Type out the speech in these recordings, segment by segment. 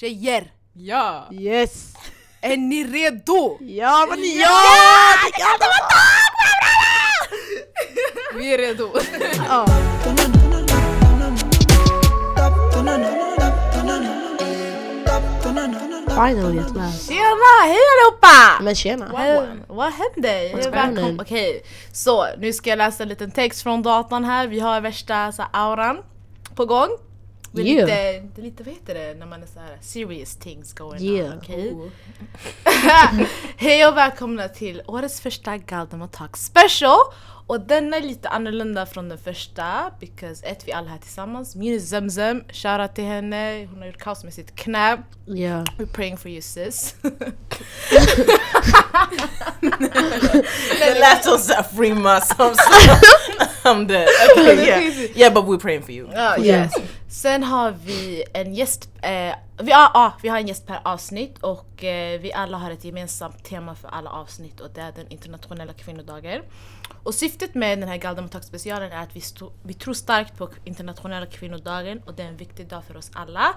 Tjejer! Ja! Yes! Är ni redo? Ja men ja! Vi är redo. ja. Finally at last. Tjena! Hej allihopa! Men tjena. Vad händer? What's Välkommen. going on? Okej, så nu ska jag läsa en liten text från datorn här. Vi har värsta så här, auran på gång. Det är, Yeah. lite, det är lite, vad heter det när man är så här serious things going Yeah. on? okej? Hej och välkomna till årets första Galdemar Talk special! Och den är lite annorlunda från den första, because ett, vi alla är här tillsammans. Min Zemzem, shoutout till henne, hon har gjort kaos med sitt knä. Ja. We're praying for you sis. Det lät som såhär free muscle. I'm dead. Okay, yeah. yeah but we're praying for you. Yeah. yes. Sen har vi en gäst, eh, vi, ah, ah, vi har en gäst per avsnitt och eh, vi alla har ett gemensamt tema för alla avsnitt och det är den internationella kvinnodagen. Och syftet med den här Galdemar specialen är att vi, sto- vi tror starkt på internationella kvinnodagen och det är en viktig dag för oss alla.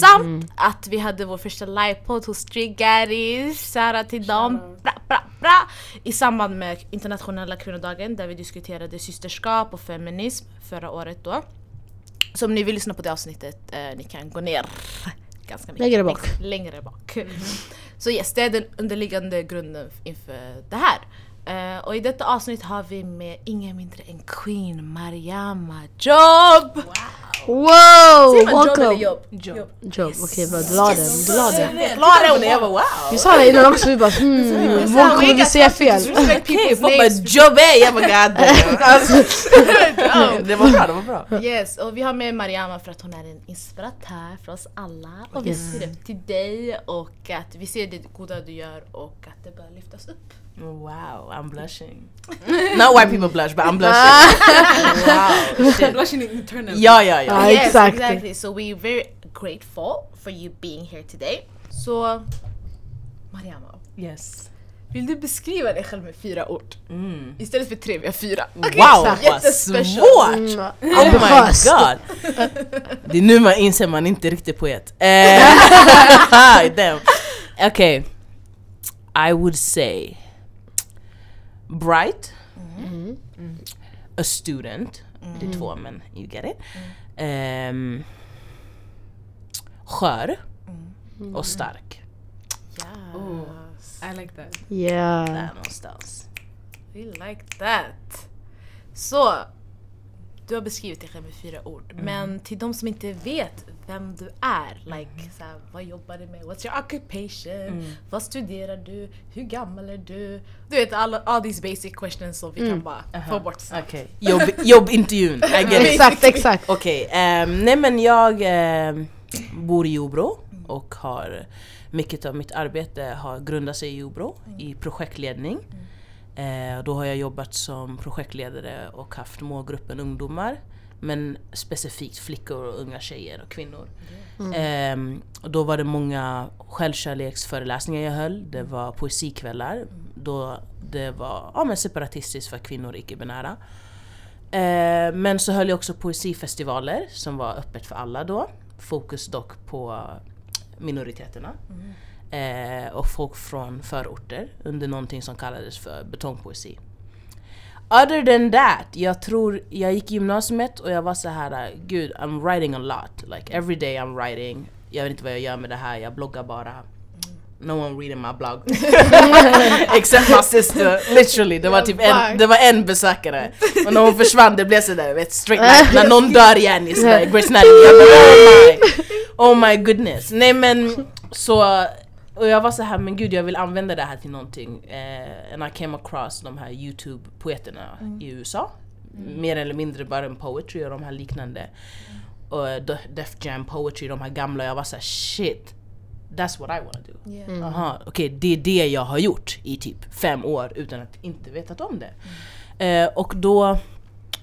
Samt att vi hade vår första livepodd hos Street Gaddies, shoutout till dem, bra, bra, bra! I samband med internationella kvinnodagen där vi diskuterade systerskap och feminism förra året då. Så om ni vill lyssna på det avsnittet, eh, ni kan gå ner ganska mycket. Längre bak. Längre bak. Så yes, det är den underliggande grunden inför det här. Eh, och i detta avsnitt har vi med ingen mindre än Queen Mariama Job! Wow! Job eller Welcome! jobb? Job. Job. Okej bra, du la den. Du la den. Jag bara wow. Vi sa det innan också, vi bara hmm, vad kommer vi säga fel? Okej, folk bara Jobbe! Jag bara god Det var bra, det var bra. Yes, och vi har med Mariama för att hon är en inspiratör för oss alla. Och vi ser upp till dig och att vi ser det goda du gör och att det bör lyftas upp. Wow, I'm blushing. Not white people blush, but I'm blushing. wow. Shit. Blushing internally. Ja, ja, ja. Ja, yes, exakt. exactly. So we're very grateful for you being here today. Så Mariama, Yes. vill du beskriva dig själv med fyra ord? Mm. Istället för tre, vi har fyra. Wow, exakt. vad Jättespecial. svårt! Mm, Oh my Ambitiöst. god! Det är nu man inser man inte är riktigt poet. Eh, damn. Okay. I would say bright, a student, det är två men you get it. Um, skör och stark. Yes. I like that. Yeah. Där någonstans. We like that. Så, du har beskrivit dig själv med fyra ord. Men till de som inte vet vem du är, like så här, vad jobbar du med? What's your occupation? Vad studerar du? Hur gammal är du? Du vet alla all these basic questions som vi kan bara få bort snabbt. Okej, Jobb, jobbintervjun. I get. Exakt, exakt. Okej, ehm, nej men jag ehm, bor i Jordbro och har mycket av mitt arbete har grundat sig i Jordbro i projektledning. Eh, då har jag jobbat som projektledare och haft målgruppen ungdomar. Men specifikt flickor och unga tjejer och kvinnor. Ehm, och då var det många självkärleksföreläsningar jag höll. Det var poesikvällar. Då det var ja, men separatistiskt för kvinnor och icke-binära. Eh, men så höll jag också poesifestivaler som var öppet för alla då. Fokus dock på minoriteterna. Eh, och folk från förorter under någonting som kallades för betongpoesi. Other than that, jag tror, jag gick i gymnasiet och jag var så här, gud I'm writing a lot. Like every day I'm writing. Jag vet inte vad jag gör med det här, jag bloggar bara. No one reading my blog. Except my sister, literally. Det var typ en, det var en besökare. Och när hon försvann det blev sådär, vet straight like, när någon dör igen i Grace bara, oh oh my goodness. Nej men så, och jag var så här, men gud jag vill använda det här till någonting. Eh, and I came across de här YouTube-poeterna i USA. Mer eller mindre bara en poetry och de här liknande. Och De- Def Jam poetry, de här gamla. Jag var så här, shit. That's what I wanna do. Yeah. Aha, okej det är det jag har gjort i typ fem år utan att inte vetat om det. Eh, och då,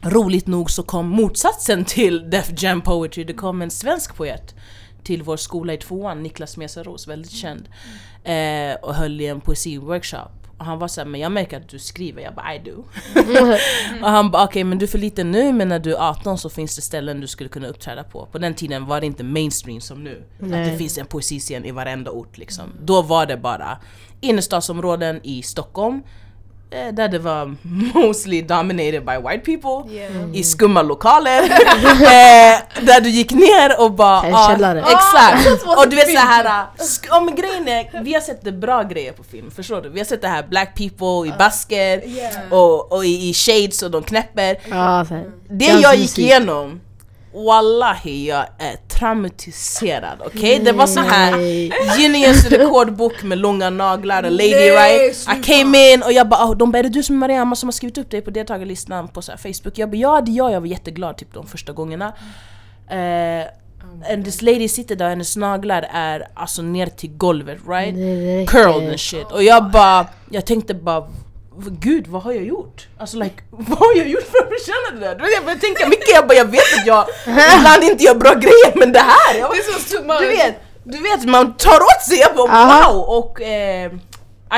roligt nog så kom motsatsen till Def Jam Poetry, det kom en svensk poet till vår skola i tvåan, Niklas Mesaros, väldigt känd. Eh, och höll i en poesiworkshop. Och han var såhär, men jag märker att du skriver, jag bara I do. och han bara okej okay, men du är för liten nu men när du är 18 så finns det ställen du skulle kunna uppträda på. På den tiden var det inte mainstream som nu. Nej. Att det finns en poesiscen i varenda ort liksom. Då var det bara innerstadsområden i Stockholm eh, där det var mostly dominated by white people Yeah. i skumma lokaler eh, där du gick ner och bara... En ah, källare. Exakt! och du vet såhär, sk- ja, men grejen är, vi har sett det bra grejer på film, förstår du? Vi har sett det här black people i basket Yeah. och, och i, i shades och de knäpper. Här. Det jag gick igenom, wallahi jag är traumatiserad, okej? Det var så här. Guinness rekordbok med långa naglar, a lady Nej, right? I sluta. came in och jag bara oh, de bara är det du som är Mariama som har skrivit upp dig på deltagarlistan på så Facebook? Jag bara ja det är jag, jag var jätteglad typ de första gångerna. Eh, and this lady sitter där och hennes naglar är alltså ner till golvet right? Curled and shit. Och jag bara, jag tänkte bara "V- Gud vad har jag gjort? Alltså like, vad har jag gjort för att förtjäna det där? Du vet, Jag började tänka mycket, jag bara jag vet att jag ibland inte gör bra grejer men det här! Jag bara, much. du vet, du vet man tar åt sig, jag bara Aha. wow! Och eh,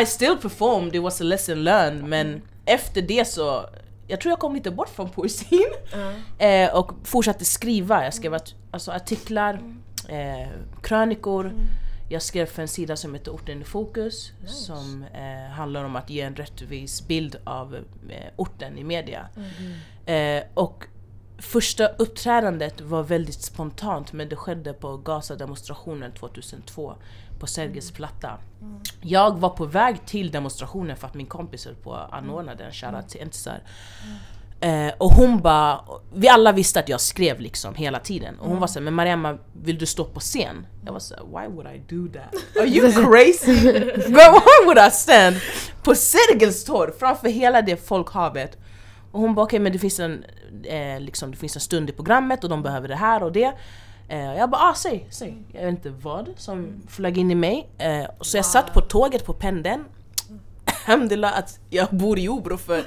I still performed, it was a lesson learned men efter det så jag tror jag kom lite bort från poesin eh, och fortsatte skriva. Jag skrev att, alltså, artiklar, eh, krönikor. Jag skrev för en sida som heter Orten i fokus som eh, handlar om att ge en rättvis bild av eh, orten i media. Eh, och första uppträdandet var väldigt spontant men det skedde på Gaza-demonstrationen 2002 på Sergels platta. Jag var på väg till demonstrationen för att min kompis höll på att anordna den, shoutout till Entisar. Eh, och hon bara, vi alla visste att jag skrev liksom hela tiden. Och hon var såhär, men Mariamma vill du stå på scen? Jag var såhär, why would I do that? Are you crazy? Why would I stand på Sergels torg framför hela det folkhavet? Och hon bara okej men det finns, en, eh, liksom, det finns en stund i programmet och de behöver det här och det. Eh, jag bara ah, säg, säg. Jag vet inte vad som flög in i mig. Eh, så jag satt på tåget på pendeln. Alhamdulillah att jag bor i Jobro för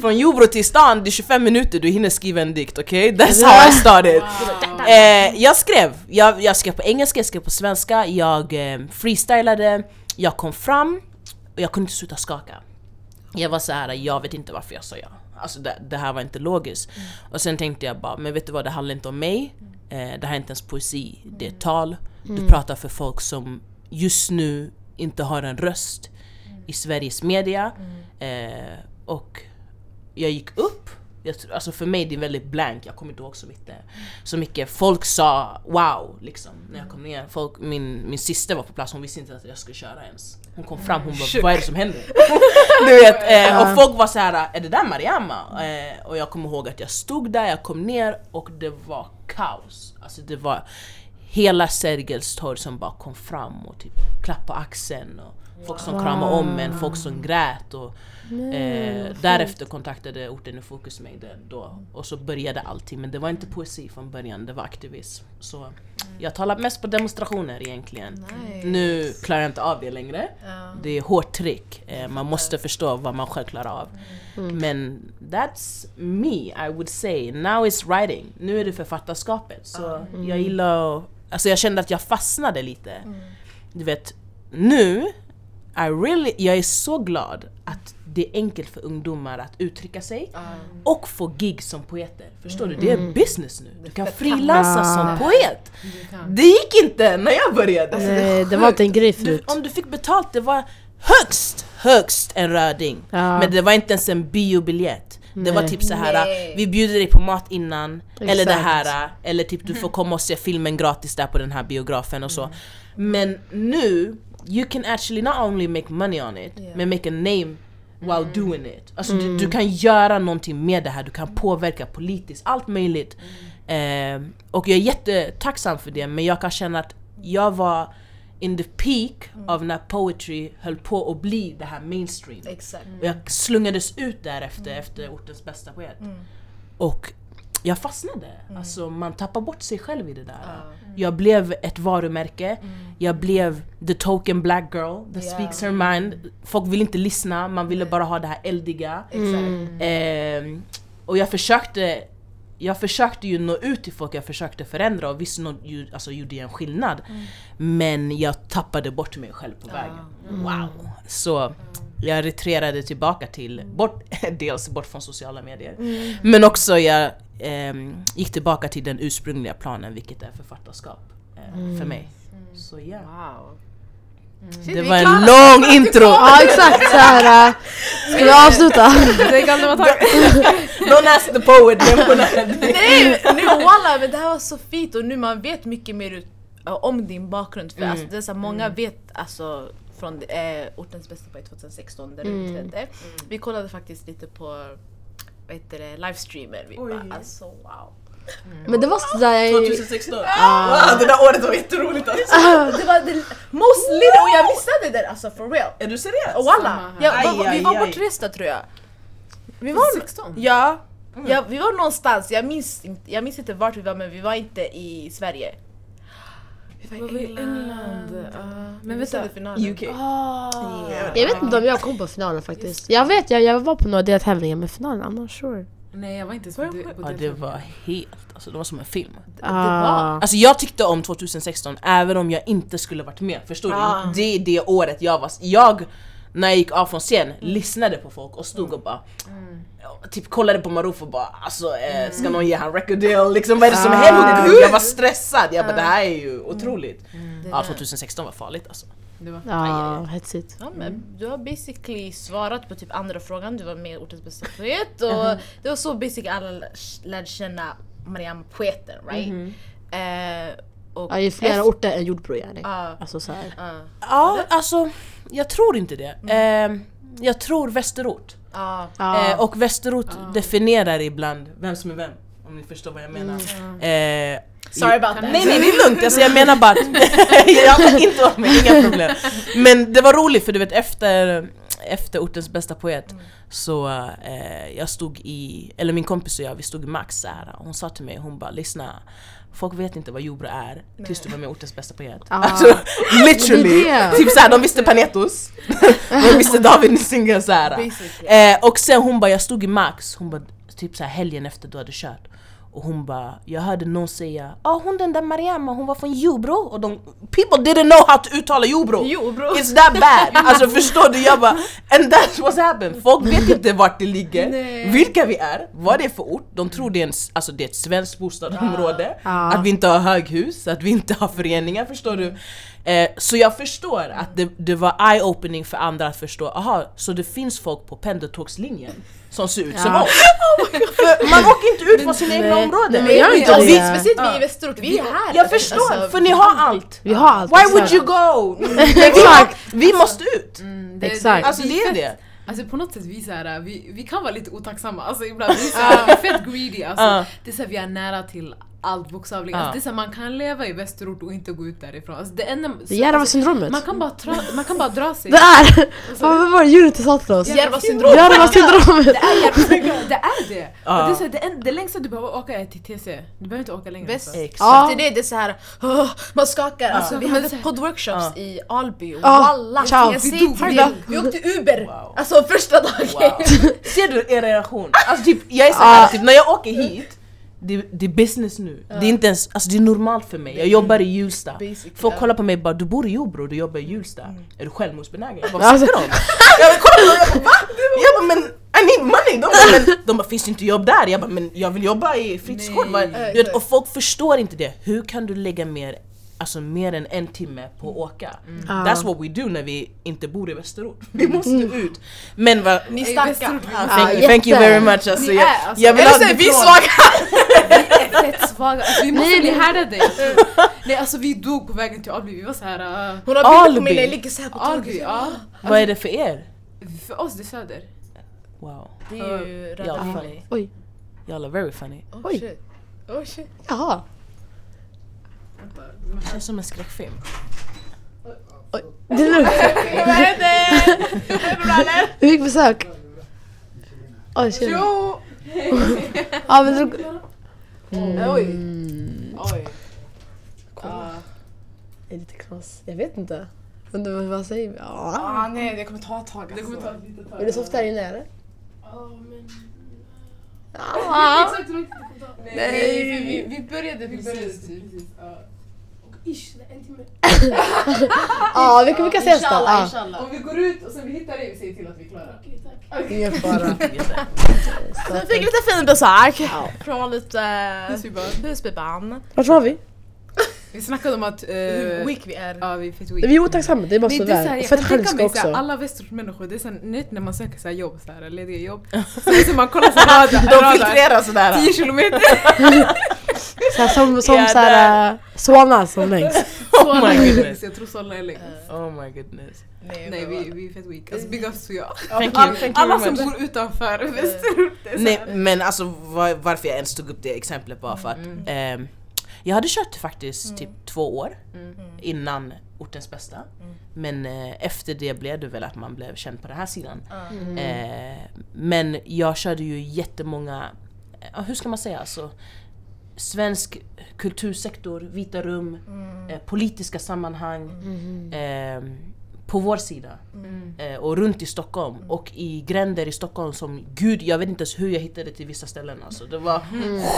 från Jobro till stan det är 25 minuter du hinner skriva en dikt okej? That's how I started. Eh, jag skrev, jag, jag skrev på engelska, jag skrev på svenska, jag eh, freestylade, jag kom fram och jag kunde inte sluta skaka. Jag var så här, jag vet inte varför jag sa ja. Alltså det, det här var inte logiskt. Och sen tänkte jag bara, men vet du vad, det handlar inte om mig. Eh, det här är inte ens poesi, det är tal. Du pratar för folk som just nu inte har en röst i Sveriges media. Eh, och jag gick upp, jag, alltså för mig det är väldigt blank, jag kommer inte ihåg så mycket. Så mycket. Folk sa wow liksom när jag kom ner. Folk, min, min syster var på plats, hon visste inte att jag skulle köra ens. Hon kom fram, hon bara vad är det som händer? du vet, eh, och folk var så här är det där Mariama? Eh, och jag kommer ihåg att jag stod där, jag kom ner och det var kaos. Alltså det var hela Sergels torg som bara kom fram och typ klappade axeln. Och folk som kramade om en, folk som grät. Och, eh, därefter kontaktade orten i fokus mig det- då. Och så började allting. Men det var inte poesi från början, det var aktivism. Så jag talar mest på demonstrationer egentligen. Nice. Nu klarar jag inte av det längre. Ja. Det är hårt tryck. Eh, man måste förstå vad man själv klarar av. Men that's me, I would say. Now it's writing. Nu är det författarskapet. Så jag gillar att... Alltså jag kände att jag fastnade lite. Du vet, nu, I really, jag är så glad att det är enkelt för ungdomar att uttrycka sig och få gig som poeter. Förstår du? Det är business nu. Du kan frilansa som poet. Det gick inte när jag började. Nej, det var inte en grej Du, förut. om du fick betalt, det var högst, högst en röding. Ja. Men det var inte ens en biobiljett. Det var Nej. typ så här Nej. vi bjuder dig på mat innan, eller det Exakt. här, eller typ du får komma och se filmen gratis där på den här biografen och så. Men nu, you can actually not only make money on it, Yeah. men make a name while doing it. Alltså du, du kan göra någonting med det här, du kan påverka politiskt, allt möjligt. Eh, och jag är jättetacksam för det, men jag kan känna att jag var in the peak av när poetry höll på att bli det här mainstream. Exakt. Och jag slungades ut därefter efter ortens bästa poet. Och jag fastnade. Alltså man tappar bort sig själv i det där. Jag blev ett varumärke. Jag blev the token black girl that Ja. speaks her mind. Folk vill inte lyssna, man ville bara ha det här eldiga. Ehm, och jag försökte jag försökte ju nå ut till folk, jag försökte förändra och visst nå, ju, alltså, gjorde jag en skillnad. Men jag tappade bort mig själv på vägen. Wow! Så jag retrerade tillbaka till, bort, dels bort från sociala medier, men också jag ehm, gick tillbaka till den ursprungliga planen vilket är författarskap eh, för mig. Så ja. Wow. Shit, Det var en lång intro! Ja exakt såhär. äh, Ska vi avsluta? Det kan det vara tack. Don't ask the poet. Nej, nej walla men det här var så fint och nu man vet mycket mer ut, äh, om din bakgrund. För alltså, det är så här, många vet alltså från eh, Ortens bästa poet 2016 där du Mm. Vi kollade faktiskt lite på vad heter det, livestreamer. Vi bara alltså wow. Men det var sådär... 2016? Wow, det där året var jätteroligt alltså! Det var det most lit och jag missade det alltså for real. Är du seriös? Och walla, Aj, var, vi var bortresta tror jag. Vi var, 16? ja, ja, vi var någonstans, jag minns, inte, jag minns inte vart vi var men vi var inte i Sverige. Vi Var vi i England? Ja. Men Men vi vänta. i finalen. UK. Ah. Jag vet inte om jag kom på finalen faktiskt. Jag vet, jag, jag var på några deltävlingar men finalen, I'm not sure. Nej jag var inte så på det. Ja det var helt, alltså det var som en film. Det var. Ah. Alltså jag tyckte om 2016 även om jag inte skulle varit med, förstår Ah. du? Det är det året jag var, jag när jag gick av från scen lyssnade på folk och stod och bara Typ kollade på Maruf och bara alltså eh, ska någon ge han record deal? Liksom vad är det som Ah. händer? Jag var stressad, jag bara det här är ju otroligt. Det Ja var- 2016 var farligt alltså. Det var. Ja, hetsigt. Ja, men du har basically svarat på typ andra frågan, du var med i Ortens bästa poet och det var så basically alla lärde känna Mariam poeten right? Eh, och Ja, i flera efter- orter än Jordbro yani. Ja, Alltså såhär. ja, Ja alltså jag tror inte det. Eh, jag tror västerort. ja. Eh, och västerort definierar ibland vem som är vem. Om ni förstår vad jag menar. Eh, Sorry about that. Nej nej det är lugnt, alltså jag menar bara att jag har inte mig, inga problem. Men det var roligt för du vet efter, efter ortens bästa poet så eh, jag stod i, eller min kompis och jag, vi stod i Max så här, och hon sa till mig, hon bara lyssna Folk vet inte vad Jordbro är tills du var med ortens bästa poet. Ah. Alltså literally! Det det. Typ såhär, de visste Panetos, de visste David Nisinga såhär. Eh, och sen hon bara, jag stod i Max, hon bara typ så här helgen efter du hade kört och hon bara, jag hörde någon säga ah hon den där Mariama, hon var från Jordbro och de, people didn't know how to uttala Jordbro! Jo bro. It's that bad! Alltså förstår du? Jag bara, and that's what's happened! Folk vet inte vart det ligger, Nej. vilka vi är, vad det är för ort, de tror det är, en, alltså det är ett svenskt bostadsområde, Ah. att vi inte har höghus, att vi inte har föreningar, förstår du? Eh, så jag förstår att det, det var eye-opening för andra att förstå, aha, så det finns folk på pendeltågslinjen som ser ut som Ja. oss. för man åker inte ut från sina egna områden. Nej, men inte vi, det. speciellt vi i Västerort, vi är här! Jag förstår, Alltså, för ni har allt! Vi har allt. Why would you go? Exakt. Vi måste ut! Mm, det, Exakt. Alltså det är det. Alltså på något sätt vi, så här, vi, vi kan vara lite otacksamma, alltså ibland vi är, så här, vi är fett greedy alltså. Det är så här, vi är nära till allt bokstavligen. Ja. Alltså, det är så här, man kan leva i västerort och inte gå ut därifrån. Alltså, det enda, är Järvasyndromet. man, kan bara tra, man kan bara dra sig. Det är! Vad vad var det Unity sa till oss? Järvasyndrom! Järvasyndromet! Det är Järvasyndromet, det är det! Ja. Det, är så här, det, en, det längsta du behöver åka är till TC, du behöver inte åka längre. Väst. alltså. Exakt. Ja. Det är det, det är så här, åh, man skakar. Alltså, vi hade så här- poddworkshops Ja. i Alby och Ja, walla, ciao. jag Vi säger till vi dig, vi åkte Uber! Wow. Alltså första dagen! Wow. Ser du er relation? Alltså typ, jag är såhär, typ, när jag åker hit det, det är business nu, det är inte ens, alltså det är normalt för mig, jag jobbar i Hjulsta Folk ja. kollar på mig och bara 'du bor i Jordbro, du jobbar i Hjulsta' Är du självmordsbenägen? Jag bara Alltså- vad snackar de om? Jag kollar på dem, jag bara va? Jag bara men I need money! De bara, men, de bara 'finns det inte jobb där?' Jag bara 'men jag vill jobba i fritidsgård' du Och folk förstår inte det, hur kan du lägga mer Alltså mer än en timme på att åka. Ja. That's what we do när vi inte bor i västerort. Vi måste ut. Men vad... Ni Ah, Ja, thank, you, thank you very much alltså, jag, är, alltså, jag vill Är ha det så vi är svaga? Vi fett svaga, alltså, vi måste Nej, bli härdade. Nej alltså vi dog på vägen till Alby, vi var såhär... Uh, Hon har bilder på mig när jag ligger såhär på Alby, ja. Vad är det för er? För oss det är söder. Wow, Det är ju Ja, Röda fan. Linjen. Oj. y'all are very funny. Oh Oj. shit. Oh shit. Jaha. Det känns som en skräckfilm. Det är lugnt. Vad händer? Är det bra eller? Hur gick besök? Oj, tjena. Jo! Ja men det... Oj. Mm. Oj. Kolla. Är lite knas. Jag vet inte. Undrar vad- säger vi? Ja. Ah, nej, det kommer ta ett tag. Det kommer ta Alltså. ett litet tag. Är det soft här inne eller? Exakt hur långt det kommer ta. Nej, vi, vi, vi började precis. typ. Ja. Ish, en timme. Ja, vi kan, vi kan ses då. Inshallah, Ja. inshallah. Om vi går ut och sen vi hittar dig, vi säger till att vi är klara. Okej, tack. Ingen fara. Så vi fick lite fin besök Ja. från lite Husbybarn. Vart var vi? Vi snackade om att... eh, Hur weak vi är. Ja, vi är fett weak. Vi är otacksamma, det är bara Nej, det är såhär, väl. jag Och Fett kan tänka själviska mig såhär, också. alla västerortsmänniskor, det är såhär, ni vet när man söker såhär jobb, såhär, lediga jobb. Så, så man kollar såhär radar, De radar, filtrerar sådär. 10 kilometer. Så här, som som Ja, så här, äh, Solna som längst. Oh my goodness. jag tror Solna är längst. Oh my goodness. Nej vi, vi är fett weak, alltså big ups to. Thank you, thank Alla som bor utanför västerort. Nej men alltså var, varför jag ens tog upp det exemplet var för att Mm. ehm, jag hade kört faktiskt typ två år Mm. innan ortens bästa. Men eh, efter det blev det väl att man blev känd på den här sidan. Eh, men jag körde ju jättemånga, eh, hur ska man säga alltså? Svensk kultursektor, vita rum, eh, politiska sammanhang. Eh, på vår sida. Eh, och runt i Stockholm. Och i gränder i Stockholm som, gud jag vet inte ens hur jag hittade till vissa ställen alltså. Det var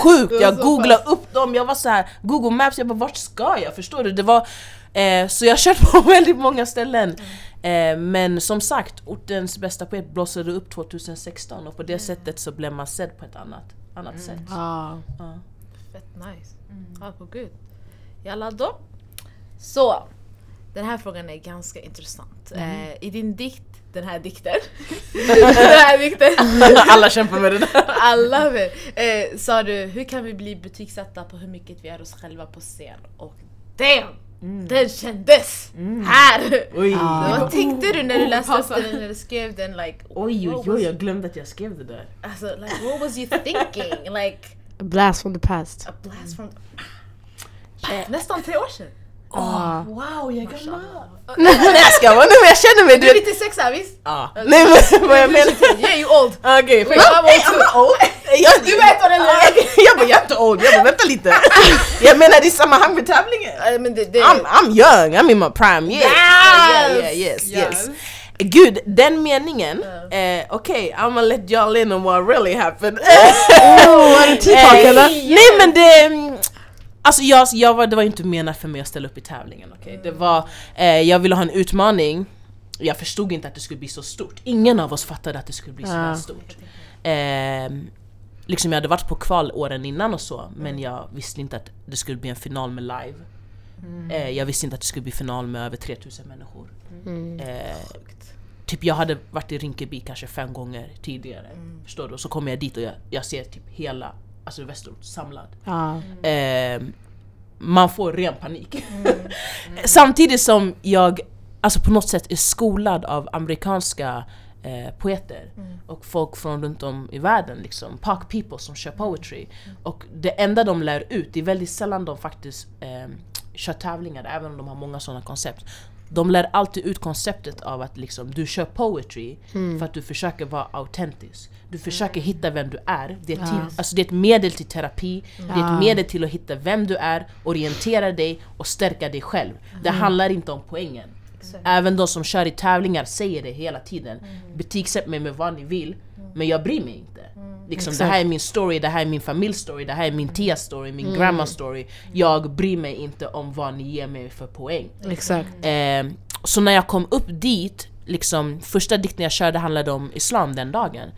sjukt! Jag googlade upp dem, jag var så här Google Maps, jag bara vart ska jag? Förstår du? Det var, eh, så jag har kört på väldigt många ställen. Eh, men som sagt, ortens bästa poet blossade upp 2016 och på det sättet så blev man sedd på ett annat, annat sätt. Ja. Ja. Fett nice. Ja, på gud. Jalla då. Så, den här frågan är ganska intressant. Eh, I din dikt, den här dikten, den här dikten, Alla kämpar med det där. alla vet, eh, sa du hur kan vi bli betygsatta på hur mycket vi är oss själva på scen? Och damn! Den kändes här! Oj, Ja. Vad tänkte du när du läste upp Passa. den, när du skrev den? Like, oj, oj, oj, jag glömde att jag skrev det där. Alltså, like, what was you thinking? Like, A blast from the past. a blast from... Nästan tre år sedan. Ja. Wow, jag är gammal! Nej jag skojar, men jag känner mig Du är vet. 96 här visst? Ja. Nej men vad jag menar... Yeah you old! Okej, Wait, I'm old. Jag, du vet vad det är! Jag bara, jag är inte old, jag bara vänta lite. Jag menar i sammanhang med tävlingen. Uh, men det, det, I'm, I'm young, I'm in my prime, yes! Yeah, yeah, yes, yes. Yes. Gud, den meningen, eh, okej, I'ma let y'all in on what really happened. Oh, är det TikTok Eh, eller? Nej men det... mm, Alltså jag, jag var, det var inte menat för mig att ställa upp i tävlingen, okej? Det var, eh, jag ville ha en utmaning, jag förstod inte att det skulle bli så stort. Ingen av oss fattade att det skulle bli så här Ja. stort. Eh, liksom jag hade varit på kval åren innan och så, men jag visste inte att det skulle bli en final med live. Eh, jag visste inte att det skulle bli final med över 3000 människor. Eh, typ jag hade varit i Rinkeby kanske fem gånger tidigare. Förstår du? Och så kommer jag dit och jag, jag ser typ hela alltså Västerort samlad. Ja. Eh, man får ren panik. Samtidigt som jag alltså på något sätt är skolad av amerikanska eh, poeter och folk från runt om i världen, liksom, park people som kör poetry. Och det enda de lär ut, det är väldigt sällan de faktiskt eh, kör tävlingar, även om de har många sådana koncept. De lär alltid ut konceptet av att liksom, du kör poetry för att du försöker vara autentisk. Du försöker hitta vem du är. Det är, Ja. till, alltså det är ett medel till terapi, det är Ja. ett medel till att hitta vem du är, orientera dig och stärka dig själv. Det handlar inte om poängen. Även de som kör i tävlingar säger det hela tiden. Betygsätt mig med vad ni vill, men jag bryr mig inte. Liksom, det här är min story, det här är min familjs story, det här är min tias story, min grandmas story. Jag bryr mig inte om vad ni ger mig för poäng. Exakt. Eh, så när jag kom upp dit, liksom, första dikten jag körde handlade om islam den dagen.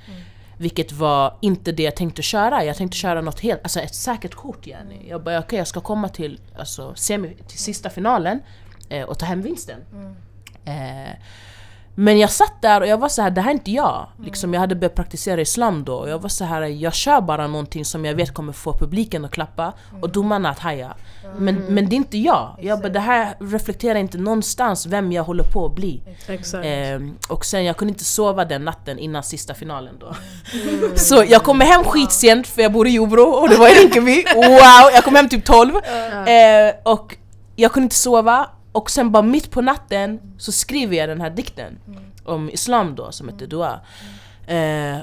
Vilket var inte det jag tänkte köra, jag tänkte köra något helt, alltså ett säkert kort yani. Jag bara okej jag ska komma till, alltså, semi, till sista finalen eh, och ta hem vinsten. Eh, men jag satt där och jag var så här, det här är inte jag. Liksom, jag hade börjat praktisera islam då och jag var så här, jag kör bara någonting som jag vet kommer få publiken att klappa och domarna att haja. Men, men det är inte jag. jag bara, det här reflekterar inte någonstans vem jag håller på att bli. Ehm, och sen jag kunde inte sova den natten innan sista finalen då. Så jag kommer hem skitsent för jag bor i Jordbro och det var i Rinkeby. Wow! Jag kom hem typ 12. Eh, och jag kunde inte sova och sen bara mitt på natten så skriver jag den här dikten om islam då som heter Dua. Eh,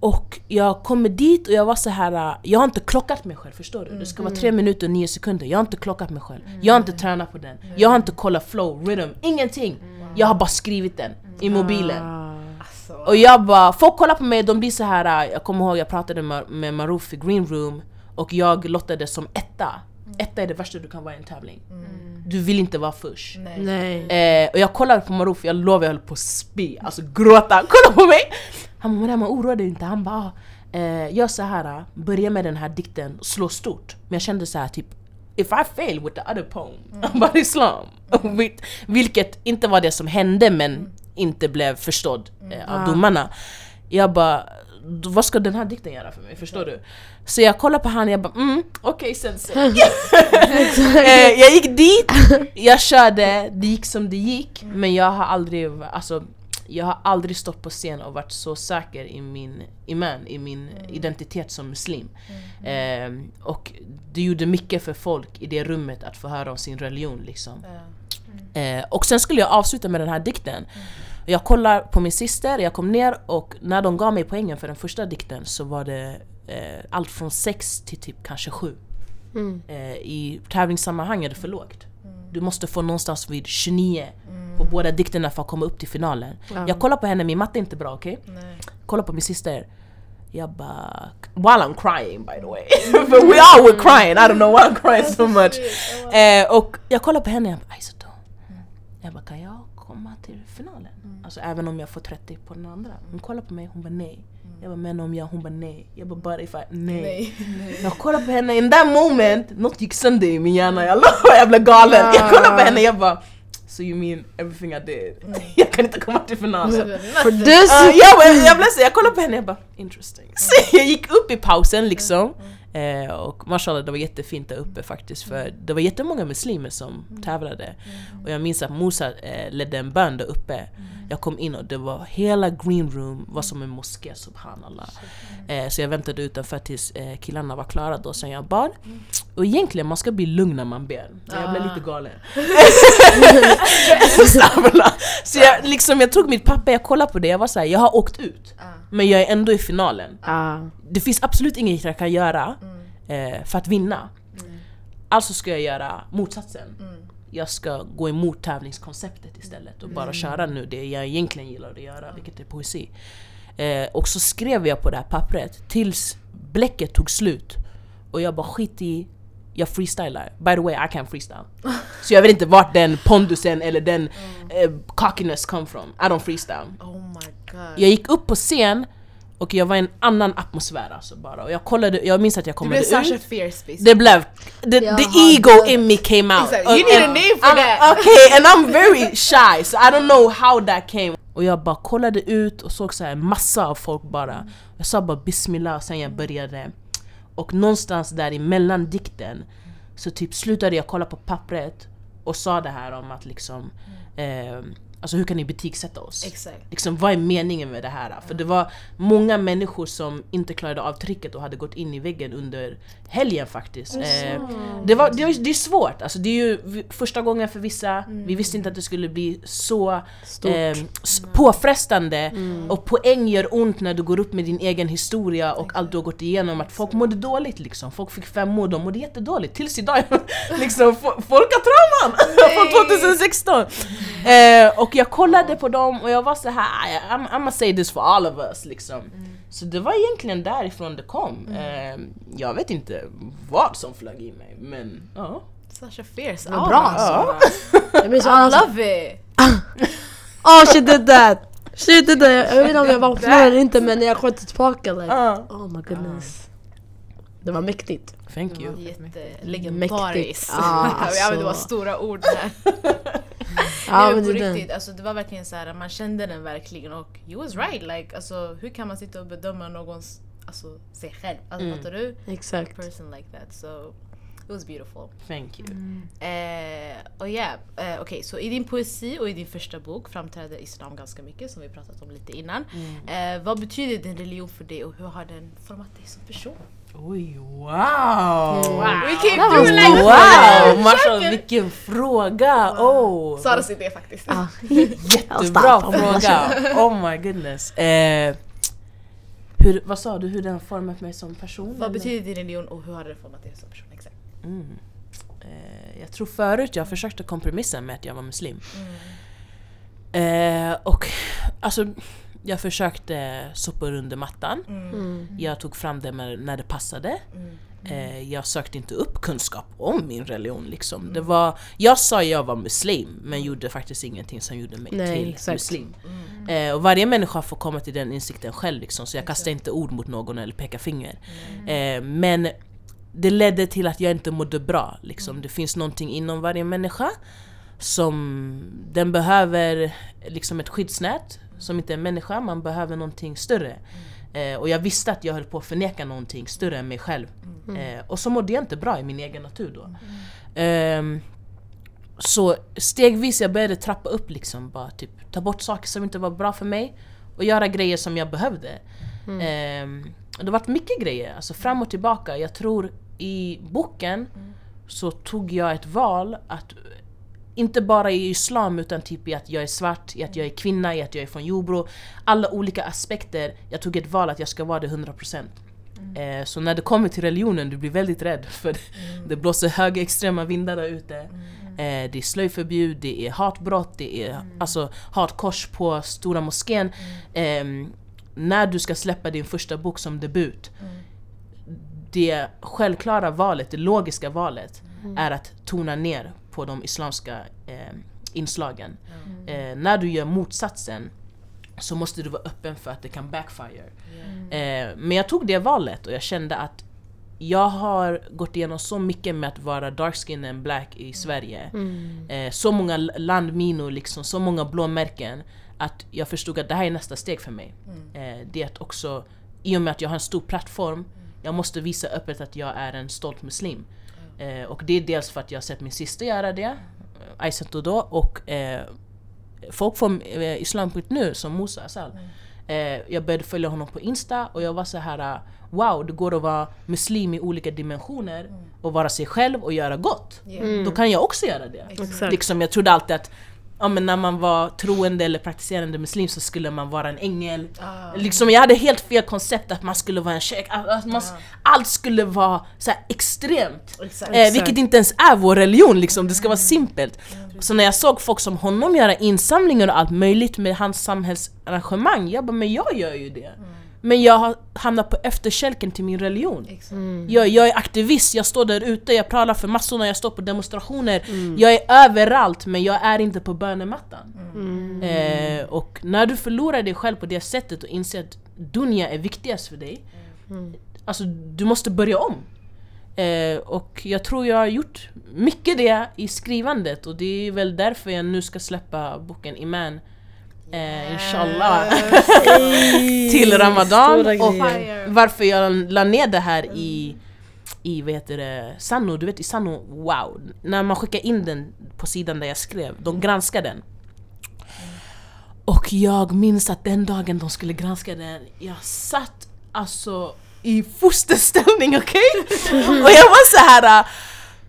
och jag kommer dit och jag var så här. äh, jag har inte klockat mig själv förstår du? Det ska vara tre minuter och nio sekunder, jag har inte klockat mig själv. Jag har inte tränat på den, jag har inte kollat flow, rhythm, ingenting. Jag har bara skrivit den i mobilen. Ah. Alltså, Och jag bara, folk kollar på mig, de blir så här. äh, jag kommer ihåg jag pratade med, med Maruf i green room och jag lottade som etta Etta är det värsta du kan vara i en tävling. Du vill inte vara först. Nej. Nej. Eh, och jag kollade på Maruf, jag lovar jag höll på att spy, alltså gråta. Kolla på mig! Han bara “Mariam oroa dig inte” Han bara ah, eh, “Gör så här, börja med den här dikten, slå stort” Men jag kände så här typ If I fail with the other poem about Islam Vil- Vilket inte var det som hände men inte blev förstådd eh, av Ah. domarna Jag bara "Då vad ska den här dikten göra för mig? Förstår du? Så jag kollar på han jag bara mm, okej sensei eh, Jag gick dit, jag körde, det gick som det gick Men jag har aldrig, alltså jag har aldrig stått på scen och varit så säker i min iman, i min identitet som muslim. Eh, och det gjorde mycket för folk i det rummet att få höra om sin religion liksom. Ja. Eh, och sen skulle jag avsluta med den här dikten. Jag kollar på min syster, jag kom ner och när de gav mig poängen för den första dikten så var det eh, allt från 6 till typ kanske 7. Mm. Eh, I tävlingssammanhang är det för lågt. Du måste få någonstans vid 29 på båda dikterna för att komma upp till finalen. Ja. Jag kollar på henne, min matte är inte bra okej? Nej. Kollar på min syster. Jag bara... While I'm crying by the way. But we all were crying, I don't know why I'm crying so much. Eh, och jag kollar på henne jag bara Aisato. Jag bara kan jag komma till finalen? Alltså även om jag får 30 på den andra. Hon kollar på mig, hon bara nej. Jag bara men om jag, hon bara nej. Jag bara but if I, nej. Nej. Jag kollar på henne, in that moment, något gick sönder i min hjärna, jag lovar jag blev galen. Jag kollar på henne jag bara So you mean everything I did? jag kan inte komma till finalen. For this! Uh, jag, var- jag blev så, jag kollade på henne jag bara interesting. Så jag gick upp i pausen liksom. Eh, och mashallah det var jättefint där uppe faktiskt för det var jättemånga muslimer som tävlade. Och jag minns att Musa eh, ledde en bön där uppe. Jag kom in och det var hela green room var som en moské subhanallah. Eh, så jag väntade utanför tills eh, killarna var klara då sen jag bad. Och egentligen man ska bli lugn när man ber. Men jag blev Ah. lite galen. Så jag, liksom, jag tog mitt papper, jag kollade på det, jag var såhär, jag har åkt ut. Men jag är ändå i finalen. Ah. Det finns absolut inget jag kan göra eh, för att vinna. Alltså ska jag göra motsatsen. Jag ska gå emot tävlingskonceptet istället och bara köra nu det jag egentligen gillar att göra, vilket är poesi. Eh, och så skrev jag på det här pappret tills bläcket tog slut. Och jag bara skit i, jag freestylar. By the way, I can freestyle. Så jag vet inte vart den pondusen eller den eh, cockiness come from. I don't freestyle. Oh. Jag gick upp på scen och jag var i en annan atmosfär alltså bara. Och jag kollade, jag minns att jag Du kollade blev ut. Sasha Fierce basically. Det blev, the, the ego dött. in me came out. Och- you need a name for I'm- that. Okay, and I'm very shy so I don't know how that came. Och jag bara kollade ut och såg så här massa av folk bara. Jag sa bara bismillah och sen jag började. Och någonstans där emellan dikten så typ slutade jag kolla på pappret och sa det här om att liksom eh, Alltså hur kan ni betygsätta oss? Exakt. liksom, vad är meningen med det här? För det var många människor som inte klarade av trycket och hade gått in i väggen under helgen faktiskt. Eh, det, var, det, var, det är svårt, alltså, det är ju första gången för vissa, vi visste inte att det skulle bli så eh, påfrestande. Och poäng gör ont när du går upp med din egen historia och allt du har gått igenom. Att folk mådde dåligt liksom, folk fick femmor, de mådde jättedåligt. Tills idag. liksom, fo- folk har trauman! Från 2016! Eh, och jag kollade på dem och jag var så här, I'm, I'm gonna say this for all of us liksom. Så det var egentligen därifrån det kom. Eh, jag vet inte vad som flög i mig men ja. Sasha Fierce. Vad oh bra, alltså. Jag I love it! Oh she did that! She did that! Jag vet inte om jag var på eller inte men när jag sköt tillbaka like, oh my goodness. Det var mäktigt. Thank you. Jättelegendariskt. Ja, Jag använder bara alltså. stora ord här. Ja men på riktigt, alltså, det var verkligen så här, man kände den verkligen och you was right. Like, alltså, hur kan man sitta och bedöma någons, alltså, sig själv? Alltså, Mm. Fattar du? Exakt. person like that. So it was beautiful. Thank you. Eh, och ja, eh, okej så i din poesi och i din första bok framträder islam ganska mycket som vi pratat om lite innan. Eh, vad betyder din religion för dig och hur har den format dig som person? Oj, wow! Wow. We That through was like Wow! Mashallah, vilken fråga! Oh! Saras idé faktiskt. Ah. Jättebra fråga! Oh my goodness. Eh, hur, vad sa du, hur den har format mig som person? Vad eller? betyder din religion och hur har den format dig som person? Exakt. Mm. Eh, jag tror förut jag försökte kompromissa med att jag var muslim. Eh, och alltså, jag försökte sopa under mattan. Mm. Jag tog fram det när, det passade. Mm. Eh, jag sökte inte upp kunskap om min religion liksom. Det var, jag sa jag var muslim men gjorde faktiskt ingenting som gjorde mig Nej, till exakt. muslim. Eh, och varje människa får komma till den insikten själv liksom, så jag kastar inte ord mot någon eller pekar finger. Eh, men det ledde till att jag inte mådde bra. Liksom. Det finns någonting inom varje människa som den behöver liksom ett skyddsnät som inte är en människa, man behöver någonting större. Eh, och jag visste att jag höll på att förneka någonting större än mig själv. Eh, och så mådde jag inte bra i min egen natur då. Ehm, så stegvis jag började trappa upp liksom, bara typ ta bort saker som inte var bra för mig och göra grejer som jag behövde. Ehm, och det har varit mycket grejer, alltså fram och tillbaka. Jag tror i boken så tog jag ett val att inte bara i islam utan typ i att jag är svart, i att jag är kvinna, i att jag är från Jordbro. Alla olika aspekter. Jag tog ett val att jag ska vara det 100%. Eh, så när det kommer till religionen, du blir väldigt rädd för det blåser högerextrema vindar där ute. Eh, det är slöjförbud, det är hatbrott, det är alltså hatkors på stora moskén. Ehm, när du ska släppa din första bok som debut, det självklara valet, det logiska valet, är att tona ner på de islamska eh, inslagen. Eh, när du gör motsatsen så måste du vara öppen för att det kan backfire. Eh, men jag tog det valet och jag kände att jag har gått igenom så mycket med att vara dark skin and black i Sverige. Eh, så många landminor, liksom, så många blåmärken. Att jag förstod att det här är nästa steg för mig. Eh, det är att också, i och med att jag har en stor plattform, jag måste visa öppet att jag är en stolt muslim. Eh, och det är dels för att jag har sett min syster göra det, eh, Aisat då, och eh, folk från eh, islam.nu som Musa Asal. Eh, jag började följa honom på Insta och jag var så här eh, wow, det går att vara muslim i olika dimensioner och vara sig själv och göra gott. Då kan jag också göra det. Exakt. Liksom, jag trodde alltid att ja, men när man var troende eller praktiserande muslim så skulle man vara en ängel. Liksom, jag hade helt fel koncept att man skulle vara en sheik. Att man, Allt skulle vara så extremt. Exakt. Eh, vilket inte ens är vår religion, liksom. det ska vara simpelt. Så när jag såg folk som honom göra insamlingar och allt möjligt med hans samhällsarrangemang, jag bara men jag gör ju det. Men jag har hamnat på efterkälken till min religion. Exakt. Jag, jag är aktivist, jag står där ute, jag pratar för massorna, jag står på demonstrationer. Jag är överallt men jag är inte på bönemattan. Eh, och när du förlorar dig själv på det sättet och inser att dunja är viktigast för dig. Alltså du måste börja om. Eh, och jag tror jag har gjort mycket det i skrivandet och det är väl därför jag nu ska släppa boken Iman. Eh, inshallah. till Ramadan. Och varför jag la ner det här i, i vad heter det, Sanno, du vet i Sanno, wow! När man skickar in den på sidan där jag skrev, de granskar den. Och jag minns att den dagen de skulle granska den, jag satt alltså i fosterställning, okej? Och jag var så här.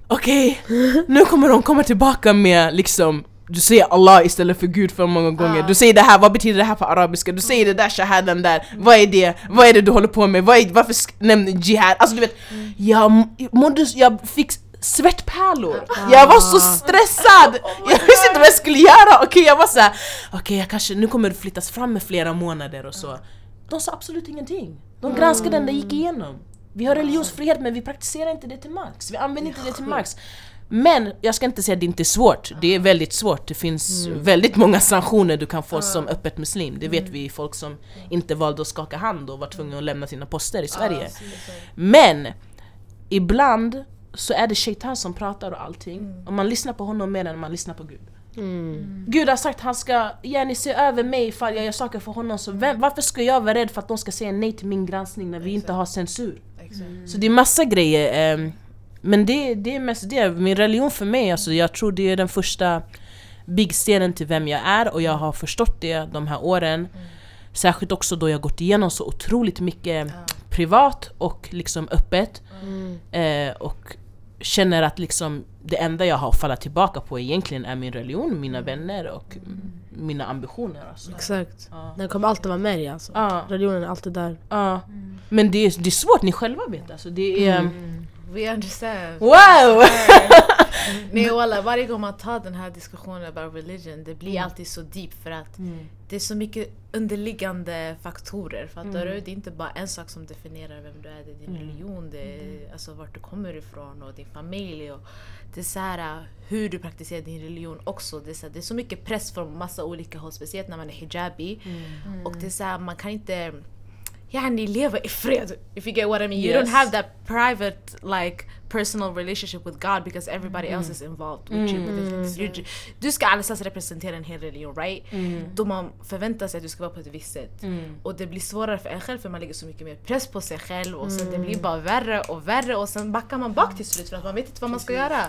okej, nu kommer de komma tillbaka med liksom du säger Allah istället för Gud för många gånger, du säger det här, vad betyder det här på arabiska? Du säger det där shahadan där, vad är det? Vad är det du håller på med? Vad är, varför nämner jihad? Alltså du vet, jag, m- mådde, jag fick svettpärlor, jag var så stressad! Jag visste inte vad jag skulle göra, okej jag var såhär, okej jag kanske, nu kommer det flyttas fram med flera månader och så. De sa absolut ingenting, de granskade den, det gick igenom. Vi har religionsfrihet men vi praktiserar inte det till max, vi använder inte det till max men jag ska inte säga att det inte är svårt, det är väldigt svårt. Det finns väldigt många sanktioner du kan få som öppet muslim. Det vet vi folk som inte valde att skaka hand och var tvungna att lämna sina poster i Sverige. Men ibland så är det shaitan som pratar och allting. Och man lyssnar på honom mer än man lyssnar på Gud. Gud har sagt han ska gärna se över mig ifall jag gör saker för honom. Så vem, varför ska jag vara rädd för att de ska säga nej till min granskning när vi inte har censur? Exakt. Så det är massa grejer. ehm, men det, det är mest det. Min religion för mig, alltså, jag tror det är den första byggstenen till vem jag är och jag har förstått det de här åren. Särskilt också då jag gått igenom så otroligt mycket privat och liksom öppet. Eh, och känner att liksom det enda jag har att falla tillbaka på egentligen är min religion, mina vänner och mina ambitioner. Alltså. Exakt. Ja. Den kommer alltid vara med dig alltså. Ja. Religionen är alltid där. Ja. Men det är, det är svårt, ni själva vet alltså. Det är... We understand. Wow! Nej walla, varje gång man tar den här diskussionen about religion, det blir Mm. alltid så deep för att det är så mycket underliggande faktorer. Fattar Mm. du? Det är inte bara en sak som definierar vem du är. Det är din religion, det är alltså vart du kommer ifrån och din familj. Och det är så här, äh, hur du praktiserar din religion också. Det är så, här, det är så mycket press från massa olika håll, speciellt när man är hijabi. Mm. Och det är så här, man kan inte yani leva i fred. If you get what I mean. You Yes. don't have that private like personal relationship with God because everybody else is involved with things. You ju- Du ska alldeles representera en hel religion right? Då man förväntar sig att du ska vara på ett visst sätt. Och det blir svårare för en själv för man lägger så mycket mer press på sig själv och sen det blir bara värre och värre och sen backar man bak till slut för att man vet inte vad man ska göra.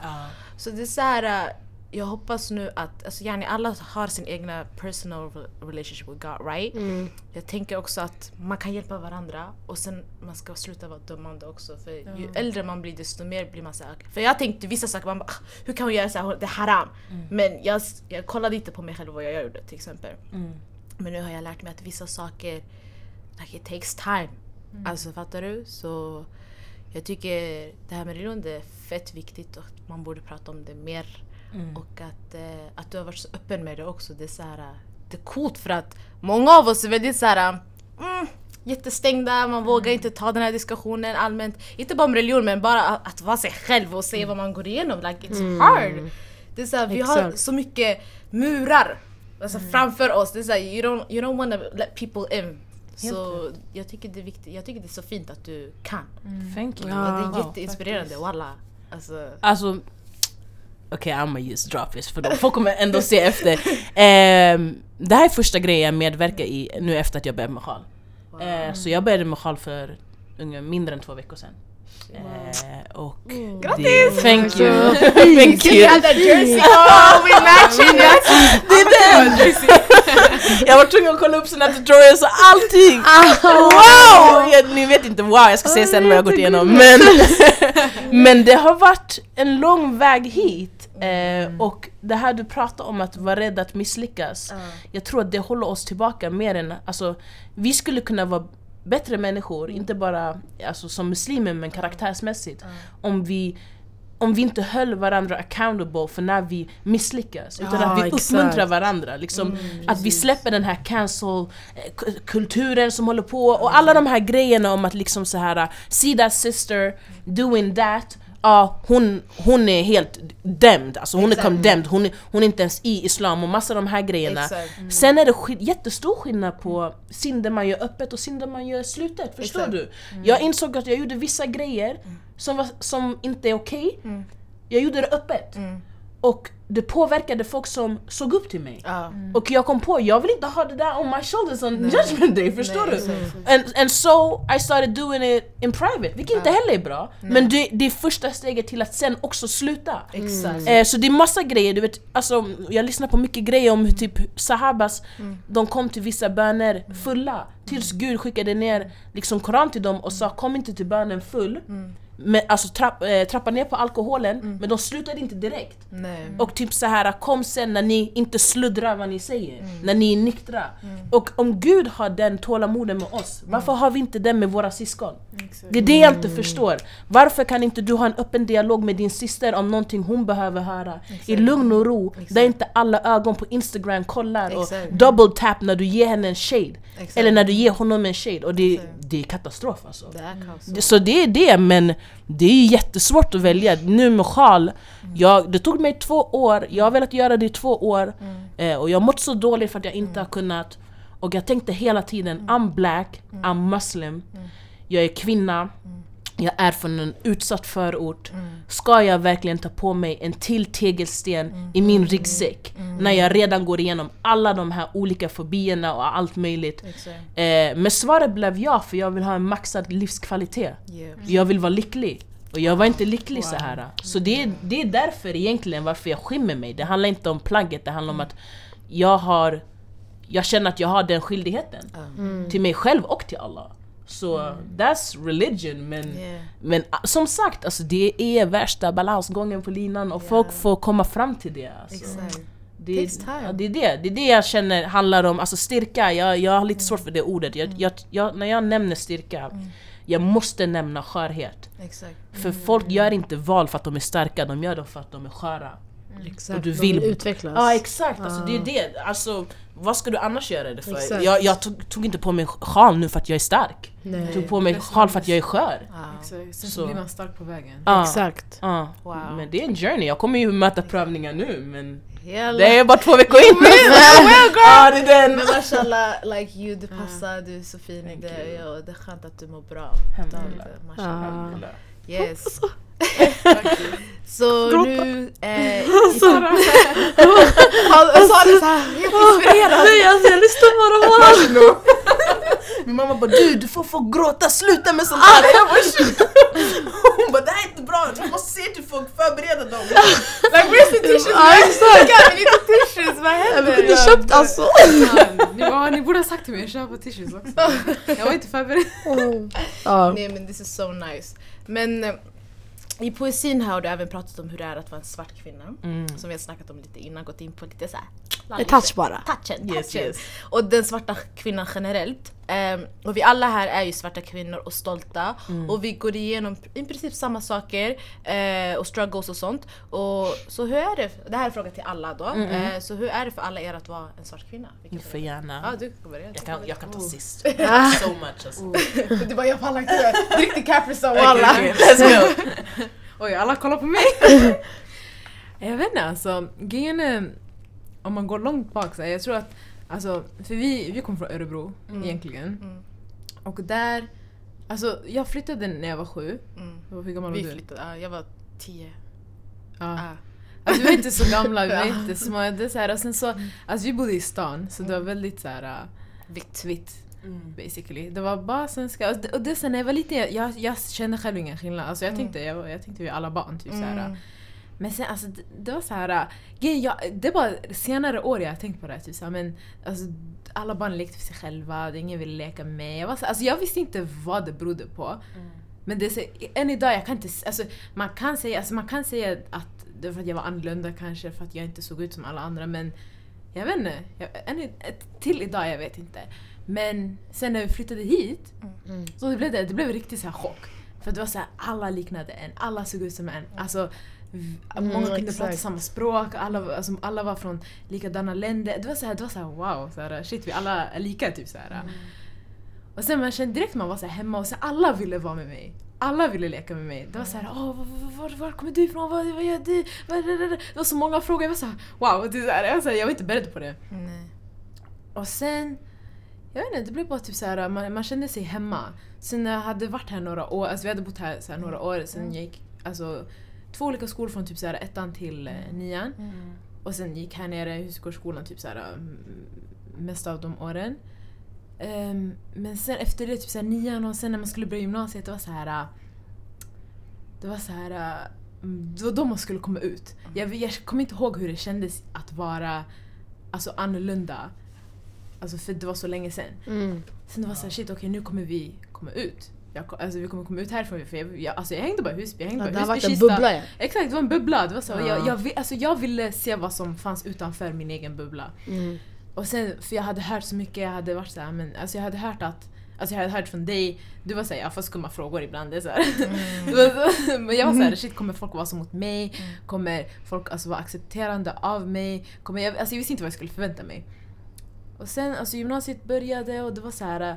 Så det är så här, äh, jag hoppas nu att, alltså yani alla har sin egna personal re- relationship with God, right? Jag tänker också att man kan hjälpa varandra och sen man ska sluta vara dömande också för ju äldre man blir desto mer blir man såhär, för jag tänkte vissa saker, man bara, "Ah, hur kan hon göra såhär, det är haram. Men jag, jag kollade inte på mig själv vad jag gjorde till exempel. Men nu har jag lärt mig att vissa saker, like it takes time. Alltså fattar du? Så jag tycker det här med religion det är fett viktigt och man borde prata om det mer. Och att, eh, att du har varit så öppen med det också. Det är, så här, det är coolt för att många av oss är väldigt så här, mm, jättestängda, man vågar inte ta den här diskussionen allmänt. Inte bara om religion men bara att, att vara sig själv och se vad man går igenom. Like it's hard! Det är så här, vi har så mycket murar alltså, framför oss. Det är så här, you, don't, you don't wanna let people in. Så jag tycker, det är viktigt, jag tycker det är så fint att du kan. Thank you. Ja. det är jätteinspirerande, walla. Alltså, Alltså, okej okay, I'ma just drop this för de folk kommer ändå se efter. Ehm, det här är första grejen jag medverkar i nu efter att jag började med sjal. Eh, så jag började med sjal för ungefär mindre än två veckor sedan. Eh, och Grattis! Thank you! Thank you! Had that jersey! Oh, we matching! Det är den! jag var tvungen att kolla upp sina tutorials och allting! Wow! Jag, ni vet inte wow, jag ska säga sen vad jag har gått igenom. Men, men det har varit en lång väg hit. Eh, och det här du pratar om att vara rädd att misslyckas. Jag tror att det håller oss tillbaka mer än... Alltså, vi skulle kunna vara bättre människor, inte bara alltså, som muslimer men karaktärsmässigt. Om vi om vi inte höll varandra accountable för när vi misslyckas. Utan Ja, att vi exakt. uppmuntrar varandra. Liksom, att vi släpper den här cancel-kulturen som håller på och alla de här grejerna om att liksom så här see that sister doing that Ja, hon, hon är helt dömd, alltså hon är Exakt. condemned, hon är, hon är inte ens i islam och massa av de här grejerna. Exakt. Sen är det sk- jättestor skillnad på synder man gör öppet och synder man gör slutet, förstår Exakt. du? Jag insåg att jag gjorde vissa grejer som, var, som inte är okej, jag gjorde det öppet. Och det påverkade folk som såg upp till mig. Ja. Och jag kom på, jag vill inte ha det där on my shoulders on judgment day, förstår Nej, du? And, and so I started doing it in private, vilket inte heller är bra. Men det, det är första steget till att sen också sluta. Exakt. Eh, så det är massa grejer, du vet, alltså, jag lyssnar på mycket grejer om hur typ sahabas, de kom till vissa böner fulla. Tills Gud skickade ner liksom Koran till dem och sa kom inte till bönen full. Men, alltså trapp, eh, trappa ner på alkoholen, men de slutade inte direkt. Nej. Och typ så här kom sen när ni inte sluddrar vad ni säger, när ni är nyktra. Och om Gud har den tålamoden med oss, varför har vi inte den med våra syskon? Det är det jag inte förstår. Varför kan inte du ha en öppen dialog med din syster om någonting hon behöver höra? I lugn och ro, där inte alla ögon på Instagram kollar och Exakt. double tap när du ger henne en shade. Exakt. Eller när du ger honom en shade. Och det, Exakt. det är katastrof alltså. Det är Så det är det, men det är jättesvårt att välja. Nu med sjal, jag, det tog mig två år, jag har velat göra det i två år eh, och jag har mått så dåligt för att jag inte har kunnat. Och jag tänkte hela tiden, I'm black, I'm muslim, jag är kvinna, jag är från en utsatt förort. Ska jag verkligen ta på mig en till tegelsten i min ryggsäck? När jag redan går igenom alla de här olika fobierna och allt möjligt. Eh, men svaret blev ja, för jag vill ha en maxad livskvalitet. Yeah. Jag vill vara lycklig. Och jag var inte lycklig så här. Så det är, det är därför egentligen varför jag skymmer mig. Det handlar inte om plagget, det handlar om att jag har... Jag känner att jag har den skyldigheten. Till mig själv och till alla. Så that's religion men, Yeah. men ah, som sagt, alltså, det är värsta balansgången på linan och folk får komma fram till det. Alltså. Det, ja, det, är det. det är det jag känner handlar om, alltså styrka, jag, jag har lite svårt för det ordet. Jag, jag, jag, när jag nämner styrka, jag måste nämna skörhet. Exakt. För folk gör inte val för att de är starka, de gör det för att de är sköra. Exakt. Och du De vill- utvecklas. Ja exakt, alltså, Ah. det är det. Alltså, vad ska du annars göra det för? Exakt. Jag, jag tog, tog inte på mig sjal nu för att jag är stark. Jag Nej. tog på mig sjal för att jag är skör. Exakt. Sen så, Så. blir man stark på vägen. Ja, Exakt. ja. Wow. Men det är en journey, jag kommer ju möta prövningar nu men Jalla. det är bara två veckor in. Ja, det är den. Men mashallah, like you, du passar, du är så fin i det. Ja, och det är skönt att du mår bra. Alhamdulillah. Ah. Yes. Så nu... Eh, Sara, han sa det såhär, helt inspirerad. Nej alltså jag lyssnar bara på honom. Min mamma bara du, du får få gråta, sluta med sånt här! Jag bara "Shit." Hon bara det här är inte bra, du måste se till folk, förbereda dem. Like where's the tissues? Ja exakt. Need the tissues, vad händer? kunde köpt alltså. Ja, ni borde ha sagt till mig att köpa tissues också. Jag var inte förberedd. Nej men this is so nice. Men eh, i poesin här har du även pratat om hur det är att vara en svart kvinna. Mm. Som vi har snackat om lite innan, gått in på lite såhär... Touch bara. Touchen, Yes, touchen. yes. Och den svarta kvinnan generellt. Ehm, och vi alla här är ju svarta kvinnor och stolta. Mm. Och vi går igenom i princip samma saker eh, och struggles och sånt. Och, så hur är det? Det här är en fråga till alla då. Eh, så hur är det för alla er att vara en svart kvinna? Du Vilken får gärna. Ja, du kan börja. Jag kan, jag kan ta Oh. sist. So much alltså. Du bara jag pallar inte. Riktig Caprison Okej, walla. go! Oj, alla kollar på mig. jag vet inte alltså, grejen är, om man går långt bak så jag tror att, alltså, för vi, vi kommer från Örebro egentligen. Mm. Och där, alltså jag flyttade när jag var sju. Mm. Hur gammal var Vi du? flyttade, ja, jag var tio. Ja. Ah. Alltså, vi var inte så gamla, vi var inte små. Det är så här, och sen så, alltså, vi bodde i stan så det var väldigt så här, äh, Vitt. vitt. Basically. Det var bara svenska. Och det, och det sen när jag var liten, jag, jag kände själv ingen skillnad. Alltså, jag, tänkte, jag, jag tänkte vi alla barn. Typ, så här, Mm. Men sen alltså det, det var så här, äh, jag, det var senare år jag har tänkt på det här, typ så här, men alltså alla barn lekte för sig själva, det ingen ville leka med. Jag, var så, alltså, jag visste inte vad det berodde på. Men det är så, än idag, jag kan inte, alltså, man, kan säga, alltså, man kan säga att det var för att jag var annorlunda kanske, för att jag inte såg ut som alla andra men jag vet inte, jag, än, till idag jag vet inte. Men sen när vi flyttade hit Mm. så det blev det, det blev riktigt så här chock. För det var så här, alla liknade en, alla såg ut som en. Alltså, v- Mm, många kunde exakt. prata samma språk, alla, alltså, alla var från likadana länder. Det var så här, det var så här wow, så här, shit vi alla är lika typ så här. Mm. Och sen man kände direkt man var så hemma och så alla ville vara med mig. Alla ville leka med mig. Det var så här, Åh, var, var, var kommer du ifrån? Vad, vad gör du? Det var så många frågor. Jag var så här, wow, det är så här, jag, var så här, jag var inte beredd på det. Nej. Och sen, jag vet inte, det blev bara typ så här, man, man kände sig hemma. Sen när jag hade varit här några år, alltså vi hade bott här så några år, sen jag gick alltså, två olika skolor från typ så här, ettan till eh, nian. Och sen gick här nere i Husgårdsskolan typ så här, mm, mest av de åren. Ehm, men sen efter det, typ så här, nian och sen när man skulle börja gymnasiet, det var så här. Det var så här. mm, Det var då man skulle komma ut. Jag, jag kommer inte ihåg hur det kändes att vara alltså, annorlunda. Alltså för det var så länge sen. Mm. Sen det var såhär shit okej nu kommer vi komma ut. Jag, alltså, vi kommer komma ut härifrån. För jag, jag, alltså, jag hängde bara i Husby, jag hängde Ja, bara det har varit en bubbla ja. Exakt, det var en bubbla. Det var så, Ja. jag, jag, alltså, jag ville se vad som fanns utanför min egen bubbla. Mm. Och sen, för jag hade hört så mycket, jag hade varit såhär, men alltså jag hade hört att Alltså jag hade hört från dig, du var såhär, jag får skumma frågor ibland. Det är så så- men jag var såhär, shit kommer folk vara så mot mig? Kommer folk alltså vara accepterande av mig? Kommer jag, alltså jag visste inte vad jag skulle förvänta mig. Och sen alltså gymnasiet började och det var så här.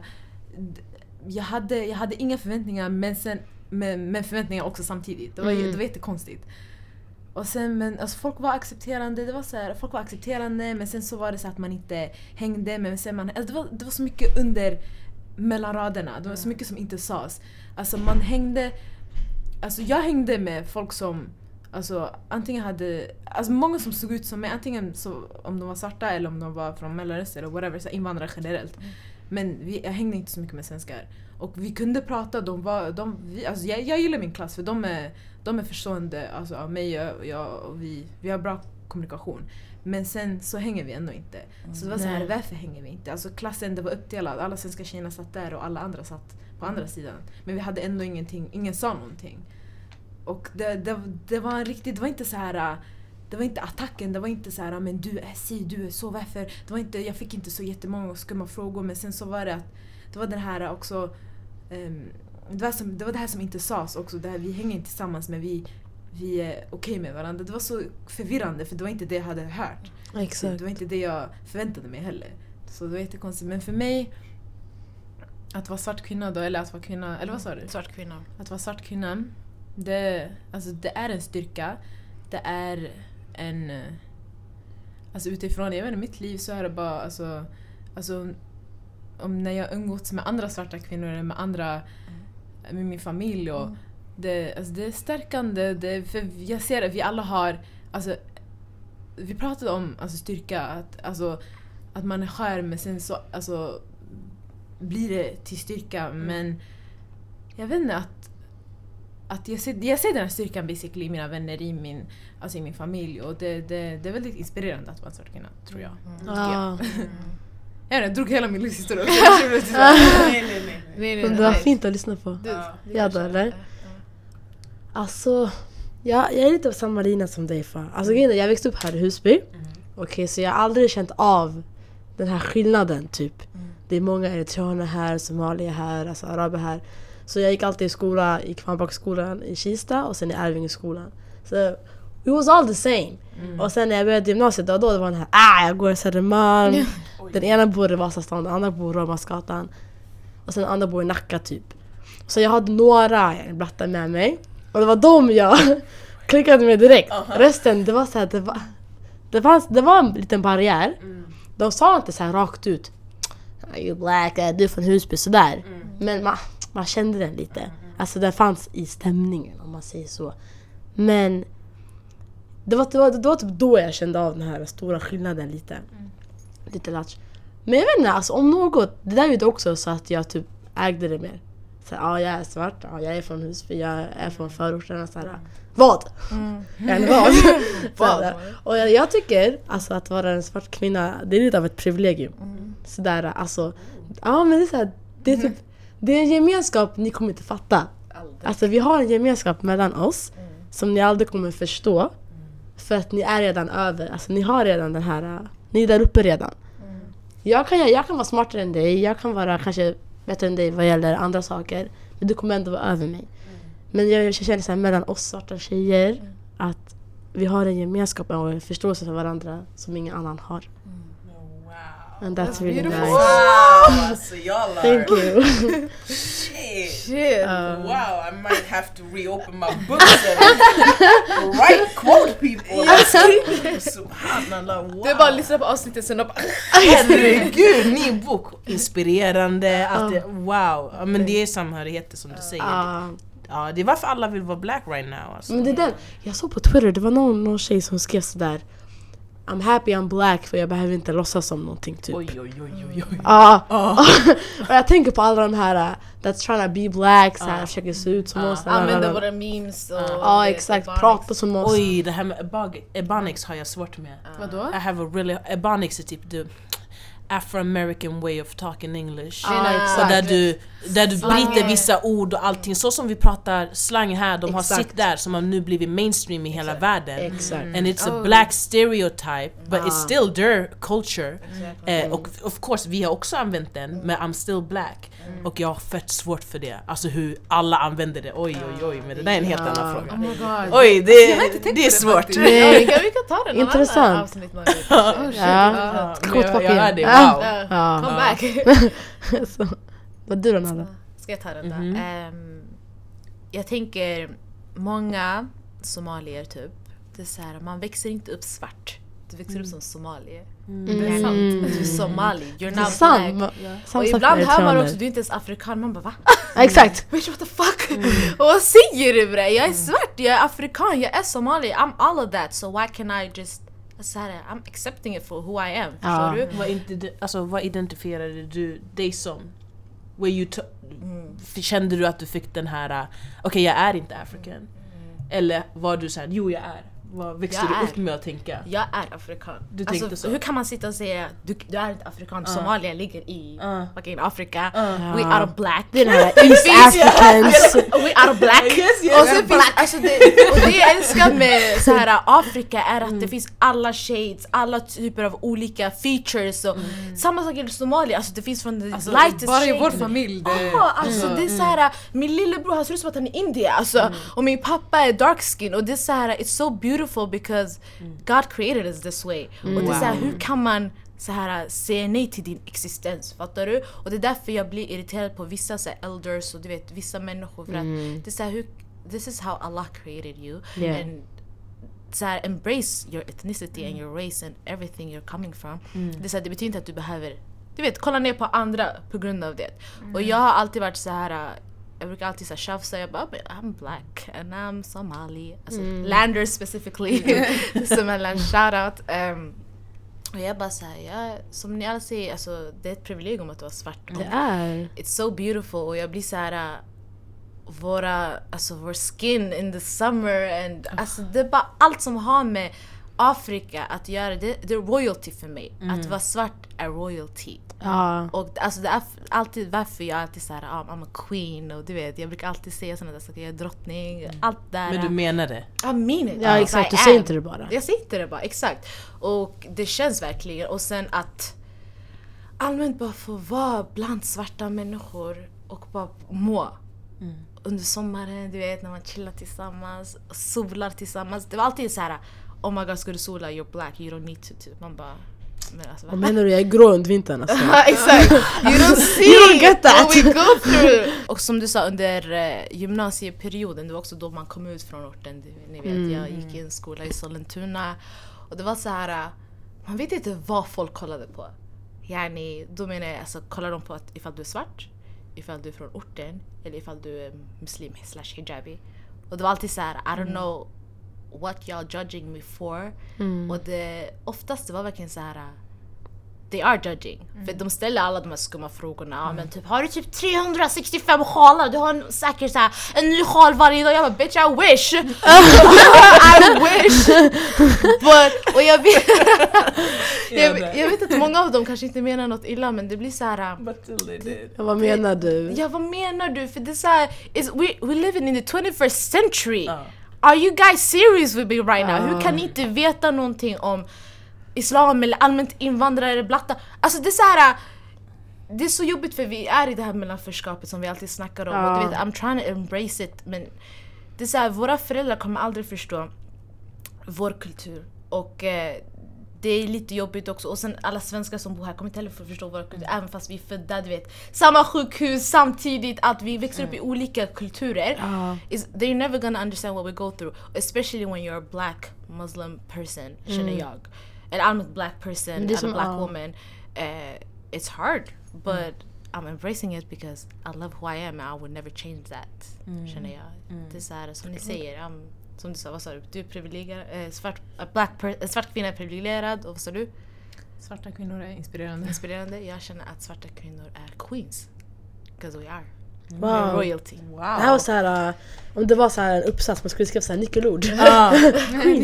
Jag hade, jag hade inga förväntningar men, sen, men, men förväntningar också samtidigt. Det var, Mm. det var jättekonstigt. Och sen, men alltså folk var accepterande, det var så här, folk var accepterande men sen så var det så att man inte hängde men sen man, alltså det, var, det var så mycket under mellan raderna, det var så mycket som inte sades. Alltså man hängde, alltså jag hängde med folk som Alltså antingen hade, alltså många som såg ut som mig, antingen så, om de var svarta eller om de var från Mellanöstern eller whatever, så invandrare generellt. Men vi, jag hängde inte så mycket med svenskar. Och vi kunde prata, de var, de, vi, alltså jag, jag gillar min klass för de är, de är förstående alltså, av mig och jag och vi, vi har bra kommunikation. Men sen så hänger vi ändå inte. Så det var så här, varför hänger vi inte? Alltså klassen det var uppdelad, alla svenska tjejerna satt där och alla andra satt på andra sidan. Men vi hade ändå ingenting, ingen sa någonting. Och det, det, det var en riktigt, det var inte så här. Det var inte attacken, det var inte så här men du är si, du är så, varför? Det var inte, jag fick inte så jättemånga skumma frågor men sen så var det att det var den här också ehm, det, var som, det var det här som inte sades också, det här, vi hänger inte tillsammans men vi, vi är okej med varandra. Det var så förvirrande för det var inte det jag hade hört. Exakt. Det var inte det jag förväntade mig heller. Så det var jättekonstigt. Men för mig, att vara svart kvinna då, eller att vara kvinna, eller vad sa du? Svart kvinna. Att vara svart kvinna, det, alltså, det är en styrka. Det är en... eh, Alltså utifrån, jag vet inte, mitt liv så är det bara alltså, alltså om när jag umgåtts med andra svarta kvinnor eller med andra, med min familj och det, alltså, det är stärkande. Det, för jag ser att vi alla har, alltså vi pratade om alltså, styrka, att, alltså, att man är skör men sen så alltså, blir det till styrka men jag vet inte att, att jag, ser, jag ser den här styrkan basically i mina vänner, i min, alltså, i min familj och det, det, det är väldigt inspirerande att vara kvinna tror jag. Ja. Jag, vet inte, jag drog hela min livshistoria. nej, nej, nej. Nej, Men det var fint att lyssna på. Du, Ja. Då, eller? Alltså, jag, jag är lite på samma linje som dig Fa. Alltså jag växte upp här i Husby. Okej, så jag har aldrig känt av den här skillnaden typ. Det är många eritreaner här, somalier här, alltså araber här. Så jag gick alltid i skola i Kvarnbacksskolan i Kista och sen i Arvingeskolan. Så it was all the same. Och sen när jag började gymnasiet, då, då det var den här ah, jag går i Södermalm. Den ena bor i Vasastan, den andra bor i Råmasgatan. Och sen den andra bor i Nacka typ. Så jag hade några blattar med mig. Och det var dem jag klickade med direkt. Resten, det var så här, det var, det, fanns, det var en liten barriär. De sa inte så här rakt ut. "Ah, You black, du är från Husby, sådär. Men man, man kände den lite. Alltså den fanns i stämningen om man säger så. Men det var, det, var, det var typ då jag kände av den här stora skillnaden lite. Lite latch. Men jag vet inte, alltså om något, det där gjorde också så att jag typ ägde det mer. Så, ja, jag är svart, ja, jag är från Husby, jag är från förorten. Så här, vad? Mm. vad? Så här, och jag, jag tycker alltså, att vara en svart kvinna, det är lite av ett privilegium. Sådär, alltså, ja men det är, så här, det, är typ, det är en gemenskap ni kommer inte fatta. Alltså vi har en gemenskap mellan oss som ni aldrig kommer förstå. För att ni är redan över, alltså ni har redan den här, ni är där uppe redan. Jag kan, jag kan vara smartare än dig, jag kan vara kanske bättre än dig vad gäller andra saker. Men du kommer ändå vara över mig. Men jag, jag känner så här, mellan oss svarta tjejer att vi har en gemenskap och en förståelse för varandra som ingen annan har. Wow. And that's really beautiful. nice. Wow, alltså y'all are... Thank you. Shit. Shit. Um, Wow, I might have to reopen my books and write quote people. Subhanallah, wow. Du är bara att lyssna på avsnittet sen och bara... Herregud, ny bok! Inspirerande, att det, wow. Ja, men det är samhörigheter som du säger. Ah, Ja, det är varför alla vill vara black right now. Alltså. men det där, jag såg på Twitter, det var någon, någon tjej som skrev sådär I'm happy I'm black för jag behöver inte låtsas som någonting typ. Oj, oj, oj, oj, oj. Ja. Ja. och jag tänker på alla de här uh, that's trying to be black, så här, försöker se ut som Ja. oss. Använder våra memes och... Ja exakt, prata som oss. Oj, det här med ebonics har jag svårt med. Vadå? I have a really... Ebonics är typ the afro-american way of talking English. Tjena. exakt. Och där du, där du Slang. bryter vissa ord och allting. Så som vi pratar slang här, de har Exakt. sitt där som har nu blivit mainstream i hela världen. Exakt. And it's a Oh. black stereotype, but Ah. it's still their culture. Eh, och of course, vi har också använt den, men I'm still black. Och jag har fett svårt för det. Alltså hur alla använder det. Oj, oj, oj. Men det där är en helt Ja. annan Oh fråga. my god. Oj, det, har det är det svårt. faktiskt. Ja, vi, kan, vi kan ta den någon Intressant. annan avsnitt någon gång. Oh. Ja. Ja, jag, papper. det, Ja. wow. Ja. Ja. Come back. vad du då Nalla? Ska jag ta den då? Mhm. Ehm, jag tänker, många somalier typ, det är så här, man växer inte upp svart. Du växer upp som somalier. Mm. Det är sant. Du är somali, you're not black. Ma- Och ibland hör man också du är inte ens afrikan, man bara va? Ja, Exakt. Bitch what the fuck? Och vad säger du bre? Jag är svart, jag är afrikan, jag är somali, I'm all of that so why can I just så här, I'm accepting it for who I am, förstår Ja. du? Vad, inte, alltså, vad identifierade du dig som? Where you f- kände du att du fick den här, uh, okej jag är inte african? Eller var du såhär, jo jag är? Vad växte Jag du är- upp med att tänka? Jag är afrikan. Du tänkte alltså, så? Hur kan man sitta och säga du, du är inte afrikan, Somalia ligger i Uh. fucking Afrika, Uh. we are black. Det är den här East Africans. We are black. Yes, yes, och, sen black. alltså det, och det jag älskar med så här, Afrika är att det finns alla shades, alla typer av olika features. Och Samma sak i Somalia, alltså det finns från the Alltså, lightest bara i vår familj. Det, Ja, alltså det är så här, min lillebror han ser ut som att han är indier alltså, och min pappa är dark skin och det är så här, it's so beautiful because God created us this way. Och det är så här, hur kan man så här, säga nej till din existens? Fattar du? Och det är därför jag blir irriterad på vissa så här, elders och du vet vissa människor för att det är så här, hur, this is how Allah created you. Yeah. And så här, embrace your ethnicity and your race and everything you're coming from. Det, är så här, det betyder inte att du behöver du vet, kolla ner på andra på grund av det. Och jag har alltid varit så här. Jag brukar alltid så här tjafsa, jag bara "Men I'm black and I'm somali. Alltså lander specifically. Somaliland shoutout. Um, och jag bara såhär, jag, som ni alla säger, alltså, det är ett privilegium att vara svart. Det är. It's so beautiful och jag blir så här. äh, våra, alltså vår skin in the summer and alltså det är bara allt som har med Afrika att göra, det, det är royalty för mig. Att vara svart är royalty. Ja. Och alltså det är alltid varför jag alltid såhär, ah, I'm a queen och du vet, jag brukar alltid säga sådana där saker, jag är drottning, allt där. Men du menar det? I mean it. Ja exakt, I du säger am. inte det bara. Jag säger inte det bara, exakt. Och det känns verkligen. Och sen att allmänt bara få vara bland svarta människor och bara må. Under sommaren, du vet när man chillar tillsammans, solar tillsammans. Det var alltid så här. Oh my god, ska du sola? You're black, you don't need to. Typ. Man bara... Men alltså, Vad menar du? Jag är grå under vintern alltså. Exakt! You don't see You don't get that. what we go through! Och som du sa under eh, gymnasieperioden, det var också då man kom ut från orten. Ni vet, Mm. jag gick i en skola i Sollentuna och det var så här. eh, man vet inte vad folk kollade på. Yani, då menar jag alltså, kollar de på att ifall du är svart, ifall du är från orten eller ifall du är muslim slash hijabi. Och det var alltid så här, I don't know what y'all judging me for. Och det, oftast det var verkligen så här. They are judging. För de ställer alla de här skumma frågorna. Ja, men typ, har du typ 365 sjalar? Du har en, säkert så här, en ny sjal varje dag. Jag bara bitch I wish! I wish! But, och jag vet, jag, jag vet att många av dem kanske inte menar något illa men det blir så här. But till they did. Ja, vad menar du? Ja vad menar du? För det är så här, is, we, we living in the 21st century. Ja. Are you guys serious with me right now? Hur Ah. kan ni inte veta någonting om islam eller allmänt invandrare, blatta? Alltså det är så här. Det är så jobbigt för vi är i det här mellanförskapet som vi alltid snackar om. Och du vet, I'm trying to embrace it men det är så här, våra föräldrar kommer aldrig förstå vår kultur. Och eh, det är lite jobbigt också. Och sen alla svenskar som bor här kommer inte heller förstå vår kultur. Även fast vi är födda, du vet, samma sjukhus samtidigt. Att vi växer upp i olika kulturer. Ja. Is, they're never gonna understand what we go through. Especially when you're a black muslim person, känner jag. Eller allmänt black person, eller som- black ja. woman. Eh, it's hard. But I'm embracing it because I love who I am and I would never change that. Känner jag. Det är så här, som ni säger, I'm, som du sa, vad sa du? Du är privilegierad, eh, svart, black per, en svart kvinna är privilegierad och vad sa du? Svarta kvinnor är inspirerande. Inspirerande. Jag känner att svarta kvinnor är queens. Because we are. Wow. Royalty. Wow. Det här var så här, uh, om det var så här en uppsats man skulle skriva så här nyckelord. Ja,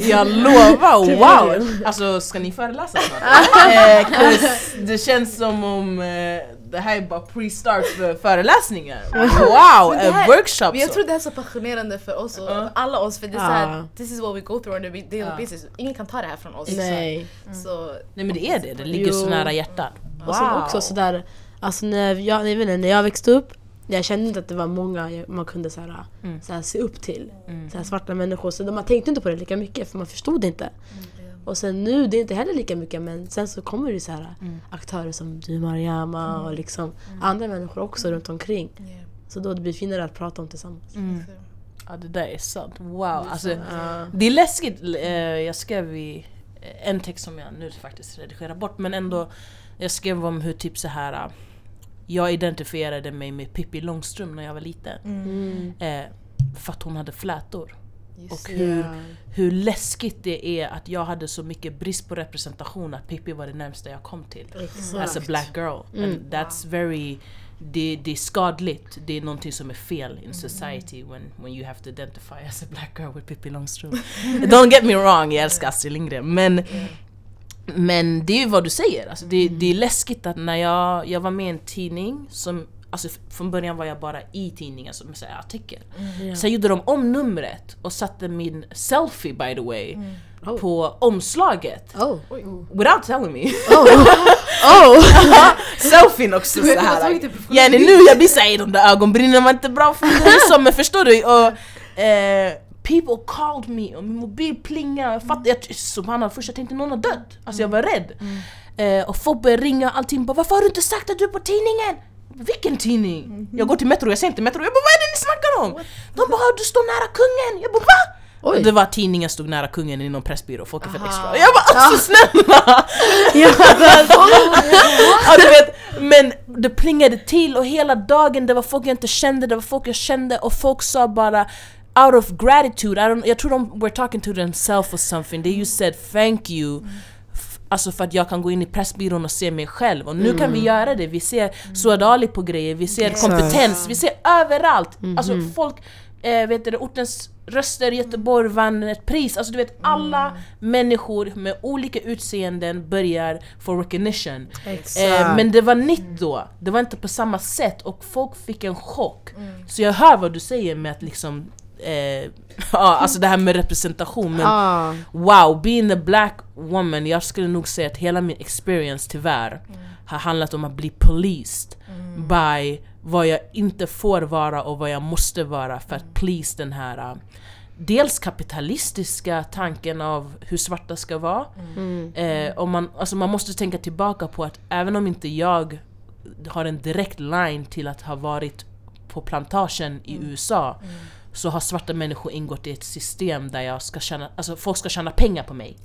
jag lovar, wow! Alltså ska ni föreläsa snart? eh, det känns som om eh, det här är bara pre-start för föreläsningar. Wow, här- workshop! Jag så. tror det är så passionerande för oss och Ja. alla oss för det är så här, this is what we go through on a daily Ja. basis. Ingen kan ta det här från oss. Nej. Så, Nej men det är det, det ligger så Jo. nära hjärtat. Och sen också sådär, alltså när jag, jag, vet inte, när jag växte upp, jag kände inte att det var många man kunde såhär, Mm. såhär, se upp till. Mm. Såhär, svarta människor, så man tänkte inte på det lika mycket för man förstod inte. Och sen nu, det är inte heller lika mycket men sen så kommer det så här Mm. aktörer som du Mariama och liksom andra människor också runt omkring. yeah. Så då det blir finare att prata om tillsammans. Mm. Ja det där är sant, wow. Alltså, Ja. det är läskigt, eh, jag skrev i eh, en text som jag nu faktiskt redigerar bort men ändå Jag skrev om hur typ så här. Jag identifierade mig med Pippi Långstrump när jag var liten. Mm. Eh, för att hon hade flätor. och hur, Ja. hur läskigt det är att jag hade så mycket brist på representation att Pippi var det närmsta jag kom till. As a black girl. And that's very... Det, det är skadligt, det är någonting som är fel in society when, when you have to identify as a black girl with Pippi Långstrump. Don't get me wrong, jag älskar Astrid Lindgren men men det är ju vad du säger, alltså det, det är läskigt att när jag, jag var med i en tidning som Alltså från början var jag bara i tidningen som en artikel. Sen gjorde de om numret och satte min selfie by the way Oh. på omslaget. Oh. Without telling me. Oh! Selfien också såhär. det på Ja, nu jag blir såhär, de där ögonbrynen var inte bra för mig liksom, men förstår du? Och, eh, people called me och min mobil plingade, jag fattade, jag, subhanallah först jag tänkte någon har dött. Alltså jag var rädd. Eh, och folk började ringa och allting, bara varför har du inte sagt att du är på tidningen? Vilken tidning? Jag går till Metro, jag säger inte Metro, jag bara vad är det ni snackar om? De bara du står nära kungen, jag bara va? Oj. Det var tidningen stod nära kungen i någon pressbyrå, folk är fett extra. Jag bara alltså snälla! Ja, ja, du vet, men det plingade till och hela dagen det var folk jag inte kände, det var folk jag kände och folk sa bara out of gratitude, I don't, jag tror de were talking to themselves or something, they just said thank you. Alltså för att jag kan gå in i Pressbyrån och se mig själv. Och nu kan vi göra det, vi ser Suad Ali på grejer, vi ser kompetens, vi ser överallt! Alltså folk, eh, vet du, ortens röster Göteborg vann ett pris, alltså du vet alla människor med olika utseenden börjar få recognition. Eh, men det var nytt då, det var inte på samma sätt. Och folk fick en chock. Så jag hör vad du säger med att liksom eh, ja, alltså det här med representation men Ah. wow, being a black woman, jag skulle nog säga att hela min experience tyvärr har handlat om att bli policed by vad jag inte får vara och vad jag måste vara för att please den här uh, Dels kapitalistiska tanken av hur svarta ska vara. Eh, och man, alltså man måste tänka tillbaka på att även om inte jag har en direkt line till att ha varit på plantagen i USA så har svarta människor ingått i ett system där jag ska tjäna, alltså folk ska tjäna pengar på mig.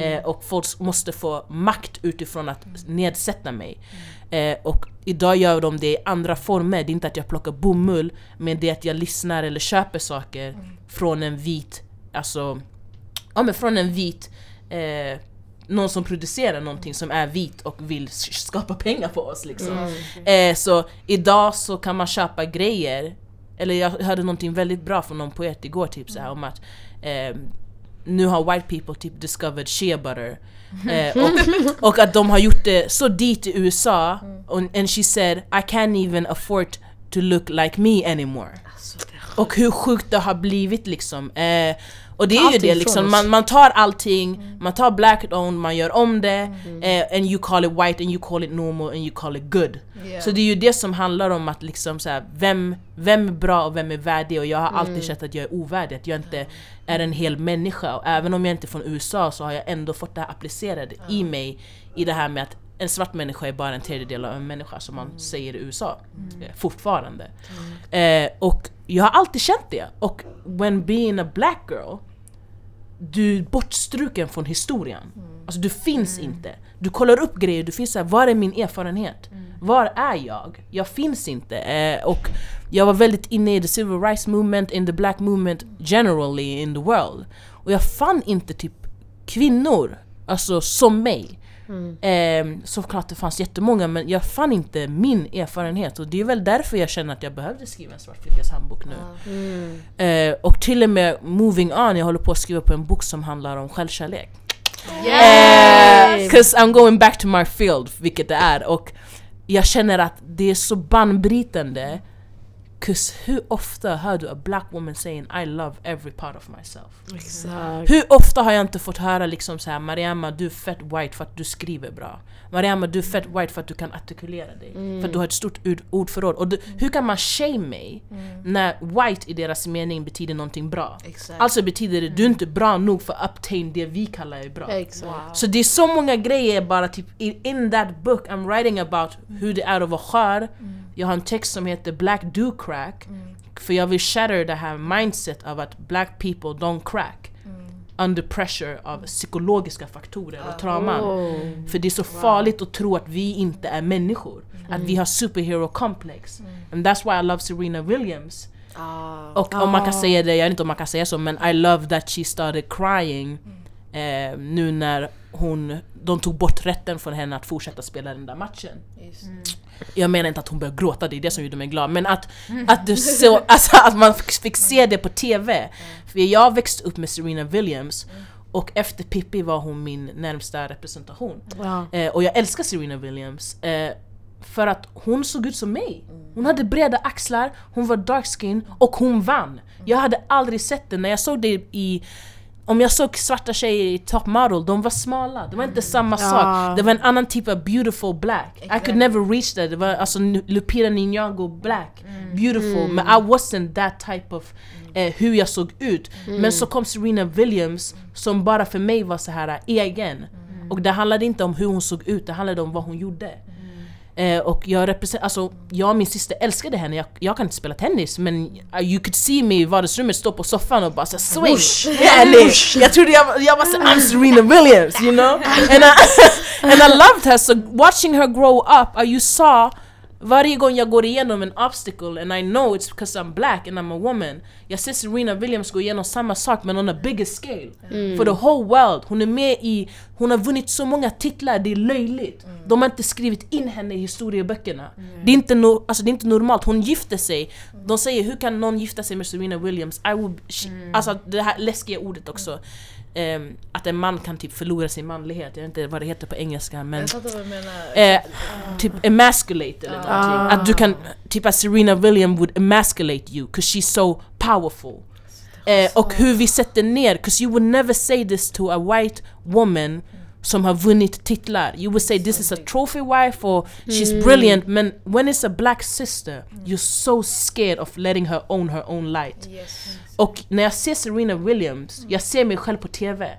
Eh, och folk måste få makt utifrån att nedsätta mig. Eh, och idag gör de det i andra former, det är inte att jag plockar bomull men det är att jag lyssnar eller köper saker från en vit, alltså ja men från en vit eh, någon som producerar någonting som är vit och vill skapa pengar på oss liksom. Eh, så idag så kan man köpa grejer, eller jag hörde någonting väldigt bra från någon poet igår typ så här, om att eh, nu har white people typ discovered shea butter eh, och, och att de har gjort det så dit i USA och, and she said I can't even afford to look like me anymore. Och hur sjukt det har blivit liksom. Eh, och det är ju det liksom, man, man tar allting, man tar black owned, man gör om det, eh, and you call it white and you call it normal and you call it good. Så det är ju det som handlar om att liksom så här, vem, vem är bra och vem är värdig? Och jag har alltid känt att jag är ovärdig, att jag inte är en hel människa. Och även om jag inte är från USA så har jag ändå fått det här applicerat i mig i det här med att en svart människa är bara en tredjedel av en människa som man säger i USA. Eh, Fortfarande. Eh, och jag har alltid känt det. Och when being a black girl du är bortstruken från historien. Alltså du finns inte. Du kollar upp grejer, du finns såhär, var är min erfarenhet? Var är jag? Jag finns inte. Eh, och jag var väldigt inne i the civil rights movement, in the black movement generally in the world. Och jag fann inte typ kvinnor, alltså som mig. Eh, såklart det fanns jättemånga men jag fann inte min erfarenhet och det är väl därför jag känner att jag behövde skriva en svart flickas handbok nu. Eh, och till och med moving on, jag håller på att skriva på en bok som handlar om självkärlek. Because I'm going back to my field, vilket det är. Och jag känner att det är så bannbrytande. 'Cause hur ofta hör du a black woman saying I love every part of myself? Exakt. Hur ofta har jag inte fått höra liksom så här Mariamma du är fett white för att du skriver bra. Mariamma du är fett white för att du kan artikulera dig. För att du har ett stort ord- ordförråd. Och du, hur kan man shame mig när white i deras mening betyder någonting bra? Exakt. Alltså betyder det du är inte bra nog för att obtain det vi kallar är bra. Exakt. Så det är så många grejer bara typ in, in that book I'm writing about hur det är att vara skör. Jag har en text som heter Black Do Crack. För jag vill shatter det här mindset av att black people don't crack. Under pressure av psykologiska faktorer och trauman. För det är så farligt att tro att vi inte är människor. Att vi har superhero complex. And that's why I love Serena Williams. Ah. Och om man kan Ah. säga det, jag vet inte om man kan säga så men I love that she started crying eh, nu när hon, de tog bort rätten från henne att fortsätta spela den där matchen. Just. Jag menar inte att hon började gråta, det är det som gjorde mig glad. Men att, att, du så, alltså, att man fick se det på TV. För jag växte upp med Serena Williams och efter Pippi var hon min närmsta representation. Eh, och jag älskar Serena Williams. Eh, för att hon såg ut som mig. Hon hade breda axlar, hon var dark skin och hon vann. Jag hade aldrig sett det. När jag såg det i... Om jag såg svarta tjejer i Top Model, de var smala. Det var inte samma Ja. sak. Det var en annan typ av beautiful black. I could never reach that. Det var alltså Lupita Nyong'o black. Beautiful. Men I wasn't that type of eh, hur jag såg ut. Men så kom Serena Williams som bara för mig var så här eh, egen. Och det handlade inte om hur hon såg ut, det handlade om vad hon gjorde. Eh, och jag representerar, alltså jag och min syster älskade henne, jag, jag kan inte spela tennis men uh, you could see me i vardagsrummet stå på soffan och bara så swing! Yeah, nej, jag trodde jag, var- jag var så I'm Serena Williams you know? And I, and I loved her, so watching her grow up, uh, you saw varje gång jag går igenom en obstacle and I know it's because I'm black and I'm a woman Jag ser Serena Williams gå igenom samma sak men on a bigger scale. For the whole world, hon är med i... Hon har vunnit så många titlar, det är löjligt. De har inte skrivit in henne i historieböckerna. Det, är inte no, alltså, det är inte normalt, hon gifte sig. De säger hur kan någon gifta sig med Serena Williams? I would, she, Alltså det här läskiga ordet också Ehm, Att en man kan typ förlora sin manlighet, jag vet inte vad det heter på engelska men Jag fattar vad du menar. eh, typ emasculate eller någonting. Att du kan, typ att Serena Williams would emasculate you, cause she's so powerful. Eh, och hur vi sätter ner, cause you would never say this to a white woman som har vunnit titlar. You would say this is a trophy wife or she's brilliant, men when it's a black sister, you're so scared of letting her own her own light. Yes. Och när jag ser Serena Williams, jag ser mig själv på TV.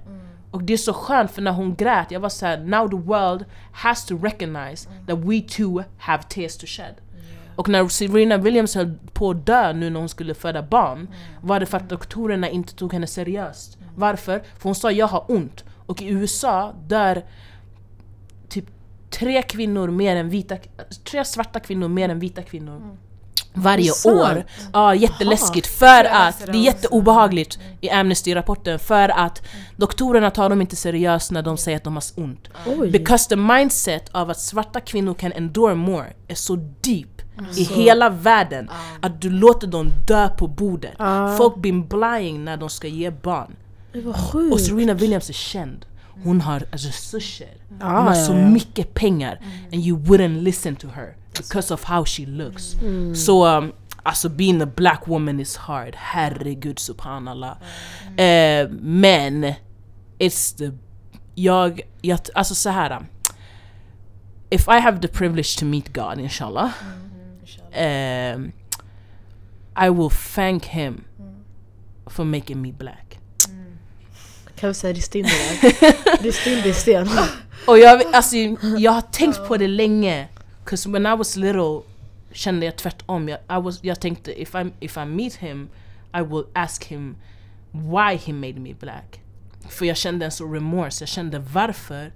Och det är så skönt för när hon grät, jag var såhär now the world has to recognize that we too have tears to shed. Och när Serena Williams höll på att dö nu när hon skulle föda barn var det för att doktorerna inte tog henne seriöst. Varför? För hon sa jag har ont. Och i USA dör typ tre kvinnor mer än vita, tre svarta kvinnor mer än vita kvinnor. Varje Det är år. Ja, jätteläskigt. För Jag att, det är jätteobehagligt i Amnesty-rapporten, för att doktorerna tar dem inte seriöst när de säger att de har ont. Oj. Because the mindset av att svarta kvinnor kan endure more är så deep i hela världen att du låter dem dö på bordet. Ah. Folk blir blind när de ska ge barn. Och. Serena Williams är känd. Hon har resurser. Ah, Hon har så mycket pengar. And you wouldn't listen to her because of how she looks. Så um, alltså being a black woman is hard. Herregud subhanallah. Eh, men it's the... Jag, jag alltså så här. um, If I have the privilege to meet God inshallah. Um, I will thank him for making me black. Kan vi säga rista in det där? Rista in det i sten. Och jag, alltså, jag har tänkt på det länge. Cause when I was little kände jag tvärtom. Jag, I was, jag tänkte if I, if I meet him I will ask him why he made me black. För jag kände en så remorse. Jag kände varför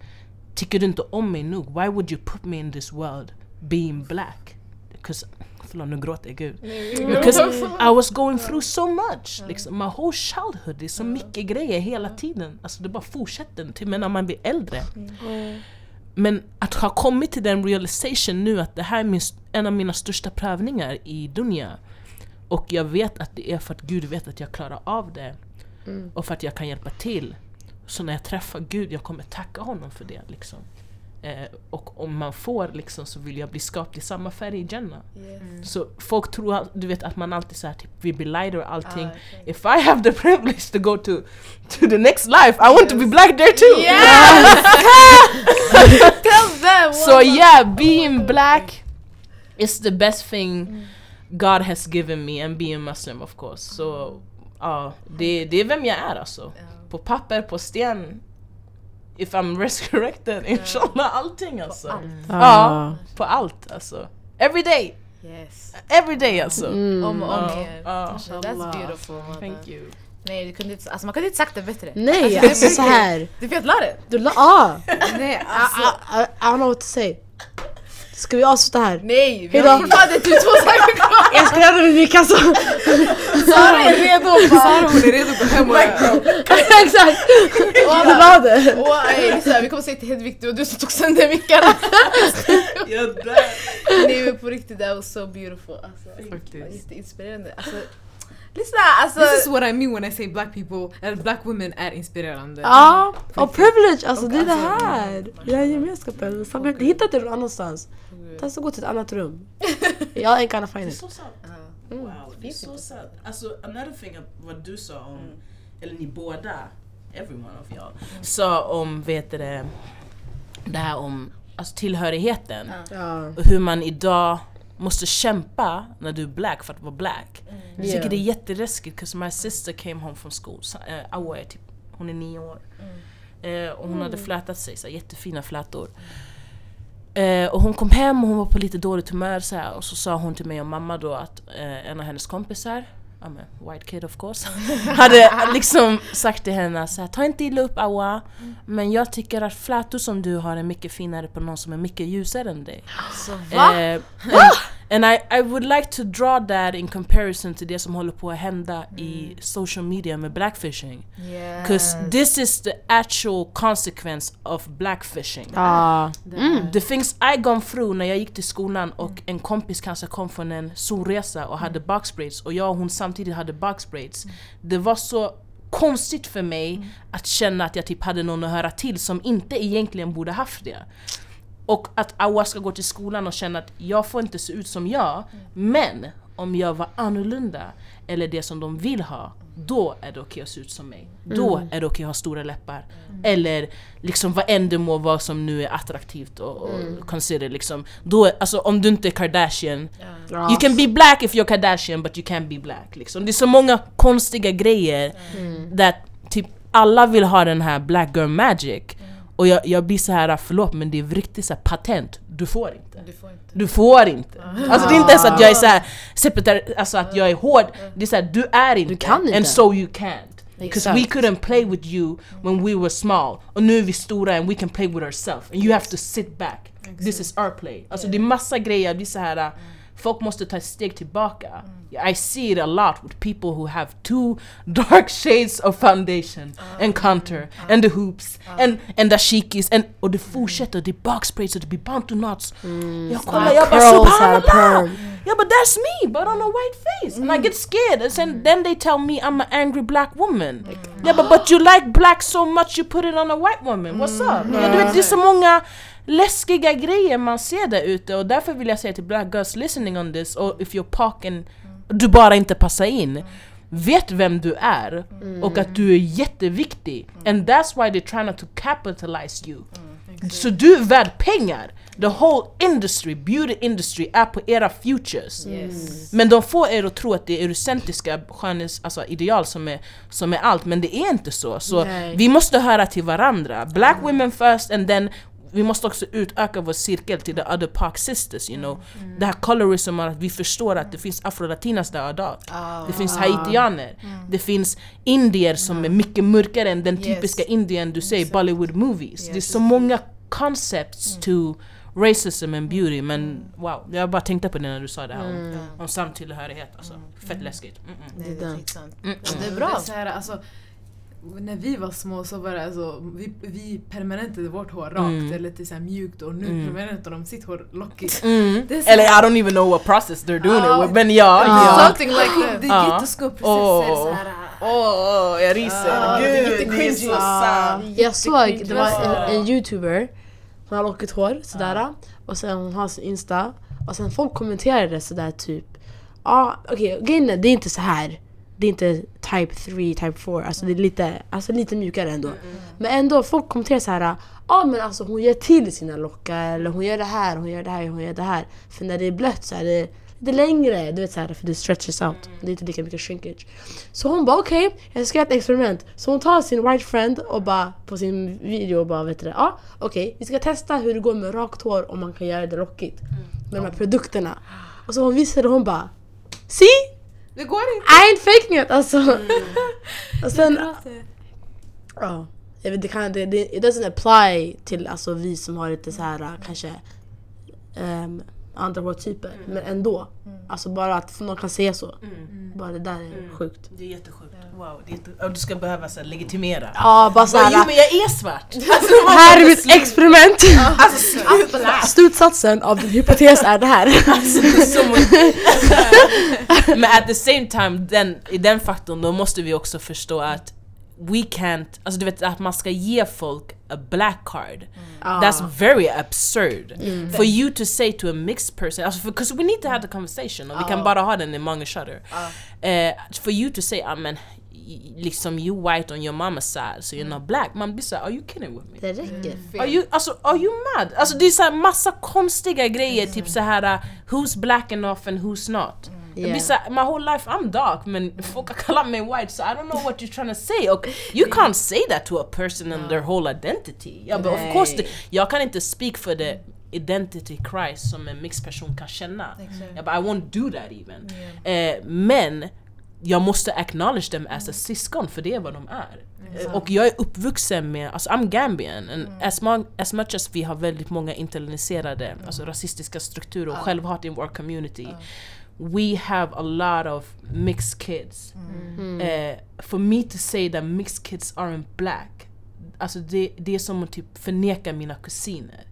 tycker du inte om mig nog? Why would you put me in this world being black? Because, förlåt nu gråter jag gud. Because I was going through so much. Liksom, my whole childhood, det är så mycket grejer hela tiden. Alltså det bara fortsätter till med när man blir äldre. Men att ha kommit till den realization nu att det här är min, en av mina största prövningar i Dunja. Och jag vet att det är för att Gud vet att jag klarar av det. Och för att jag kan hjälpa till. Så när jag träffar Gud, jag kommer tacka honom för det. Liksom. Eh, och om man får liksom, så vill jag bli skapt i samma färg i Jannah. Yes. Så folk tror du vet, att man alltid här, typ, vi blir lighter och allting. Ah, okej. If I have the privilege to go to, to the next life, I want to be black there too! Tell them! So yeah, being black is the best thing God has given me and being Muslim of course. Så ja, det, det är vem jag är alltså. På papper, på sten. If I'm resurrected, inshallah, allting alltså. Ja, på allt alltså. Every day, Yes. every day alltså. Mm. Om och om igen. That's beautiful. Mother. Thank you. Nej, du kunde inte, alltså man kunde inte sagt det bättre. Nej, Alltså, alltså så här. Du vet la det. Du la... Ah! Nej, I, I, I don't know what to say. Ska vi avsluta här? Nej! Vi Hejdå. har det är typ två saker kvar! Jag ska göra det med Mika så. Sara är redo! Sara hon är redo att gå hem och Exakt! Det var det. Vi kommer säga till Hedvig, du och du som tog sönder mickarna. Jag dör! Nej men på riktigt, that was so beautiful. Alltså, det var Faktiskt. jätteinspirerande. Alltså, lyssna, alltså. This is what I mean when I say black people, eller black women är inspirerande. Ja, och privilege, alltså Och det är det alltså- här. Det här gemenskapen. Samhället. Hitta inte någon annanstans. Ta så gå till ett annat rum. Jag ain't gonna find Det är it. så sant. Ja. Wow, det är så sant. Alltså, another thing vad du sa om, eller ni båda, every one of y'all, sa om, vet du det, det här om alltså, tillhörigheten. Ja. Och hur man idag måste kämpa när du är black för att vara black. Jag tycker Yeah. det är jätteläskigt, 'cause my sister came home from school, så, eh, Awa är typ, hon är nio år. Eh, och hon hade flätat sig, så jättefina flätor. Eh, och hon kom hem och hon var på lite dåligt humör så här, och så sa hon till mig och mamma då att eh, en av hennes kompisar, I'm white kid of course, hade liksom sagt till henne så här, ta inte illa upp Awa, men jag tycker att flätor som du har är mycket finare på någon som är mycket ljusare än dig. Alltså va? Eh, and and I, I would like to draw that in comparison till det som håller på att hända i social media med blackfishing. Because this is the actual consequence of blackfishing. Ja. The things I gone through när jag gick till skolan och en kompis kanske kom från en solresa och hade box braids och jag och hon samtidigt hade box braids. Det var så konstigt för mig att känna att jag typ hade någon att höra till som inte egentligen borde haft det. Och att Awa ska gå till skolan och känna att jag får inte se ut som jag, men om jag var annorlunda eller det som de vill ha, då är det okej att se ut som mig. Då är det okej att ha stora läppar. Eller liksom vad än det må vara som nu är attraktivt och, och consider liksom. Då, alltså om du inte är Kardashian, Ja. You can be black if you're Kardashian but you can't be black. Liksom. Det är så många konstiga grejer that typ alla vill ha den här black girl magic. Och jag, jag blir så här förlåt men det är riktigt så här patent, du får inte. Du får inte. Du får inte. Alltså det är inte ens att jag är såhär, separatär, alltså att jag är hård. Det är såhär, du är inte. kan inte. And so you can't. Because we couldn't play with you when we were small. Och nu är vi stora and we can play with ourselves. And you have to sit back. This is our play. Alltså det är massa grejer, jag blir så här. Folk måste ta ett steg tillbaka. I see it a lot with people who have two dark shades of foundation and contour and the hoops and, and the shikis and, och det fortsätter, det är boxbraids och det blir bantu knots. Jag kollar, jag bara subhanallah! Yeah, but that's me, but on a white face. And I get scared. And then, then they tell me I'm an angry black woman. Yeah, but, but you like black so much you put it on a white woman. What's up? Ja, du vet, det är så många läskiga grejer man ser där ute och därför vill jag säga till black girls listening on this, och if you're parking, du bara inte passar in. Vet vem du är och att du är jätteviktig. And that's why they're trying to capitalize you. Så du är värd pengar! The whole industry, beauty industry, är på era futures. Yes. Men de får er att tro att det är eurocentriska skönhets, alltså ideal som är, som är allt, men det är inte så. Så Nej. vi måste höra till varandra. Black women first and then vi måste också utöka vår cirkel till the other park sisters, you know. Det här colorism, att vi förstår att det finns afro-latinas där idag. Det finns haitianer. Det finns indier som är mycket mörkare än den Yes. typiska indien du säger, Bollywood movies. Det är Yes. så många concepts to racism and beauty men wow, jag bara tänkte på det när du sa det här om, om samtillhörighet alltså. Fett läskigt. Mm -mm. Nej, det är skitsant. Mm, Ja, Det är Det bra. är så här, alltså, när vi var små så var det alltså, vi, vi permanentade vårt hår rakt Mm. eller lite så här mjukt och nu Mm. permanentar de sitt hår lockigt. Mm. Eller I don't even know what process they're doing Ja. it with men ja, Ja. ja. Something like that. Det är jätteskumt precis. Åh. jag ryser. Gud, det är så sant. Jag såg, det var en, en youtuber, hon har lockigt hår sådär och sen hon har sin insta och sen folk kommenterade sådär typ Ja okej, grejen är, det är inte så här. Det är inte type 3, type 4, alltså det är lite, alltså lite mjukare ändå. Men ändå, folk kommenterar så här. Ja men alltså hon gör till sina lockar, eller hon gör det här, hon gör det här, hon gör det här. För när det är blött så är det lite längre, du vet så här, för det stretches out. Det är inte lika mycket shrinkage. Så hon bara okej, jag ska göra ett experiment. Så hon tar sin white friend och bara på sin video och bara vet du det, ja okej vi ska testa hur det går med rakt hår om man kan göra det lockigt. Med de här produkterna. Och så hon visade och hon bara See? Det går inte. I ain't faking it alltså. och sen, ja. Jag vet, det, kan, det, det it doesn't apply till alltså, vi som har lite så här kanske ehm, andra hårtyper. Men ändå. Alltså bara att någon kan säga så. Bara det där är sjukt. Det är jättesjukt. Wow, det är du ska behöva så här, legitimera. Ja, bara Bara, jo såhär. men jag är svart! Alltså, Här är mitt experiment! Alltså sluta! Slutsatsen av din hypotes är det här. Alltså, det är så många- Men at the same time, den, i den faktorn då måste vi också förstå att we can't, alltså du vet att man ska ge folk a black card. That's very absurd. For you to say to a mixed person, alltså because we need to have the conversation och vi kan bara ha den among each other. Eh, for you to say, ah, men liksom you white on your mama's side so you're not black. Man blir såhär, are you kidding with me? Det räcker. Are you, alltså, are you mad? Alltså det är så här massa konstiga grejer, typ så här uh, who's black enough and who's not. Det blir Yeah. så här, my whole life I'm dark men folk har kallat mig white so I don't know what you're trying to say. Och you can't say that to a person and their whole identity. Ja, but of course, det, jag kan inte speak for the identity crisis som en mixed person kan känna. Ja, but I won't do that even. Eh, men jag måste acknowledge them as a syskon för det är vad de är. Eh, Och jag är uppvuxen med, alltså I'm Gambian, and as, mo- as much as vi har väldigt många internaliserade, alltså rasistiska strukturer och självhat in vår community, we have a lot of mixed kids. Eh, for me to say that mixed kids aren't black, alltså det, det är som att typ förneka mina kusiner.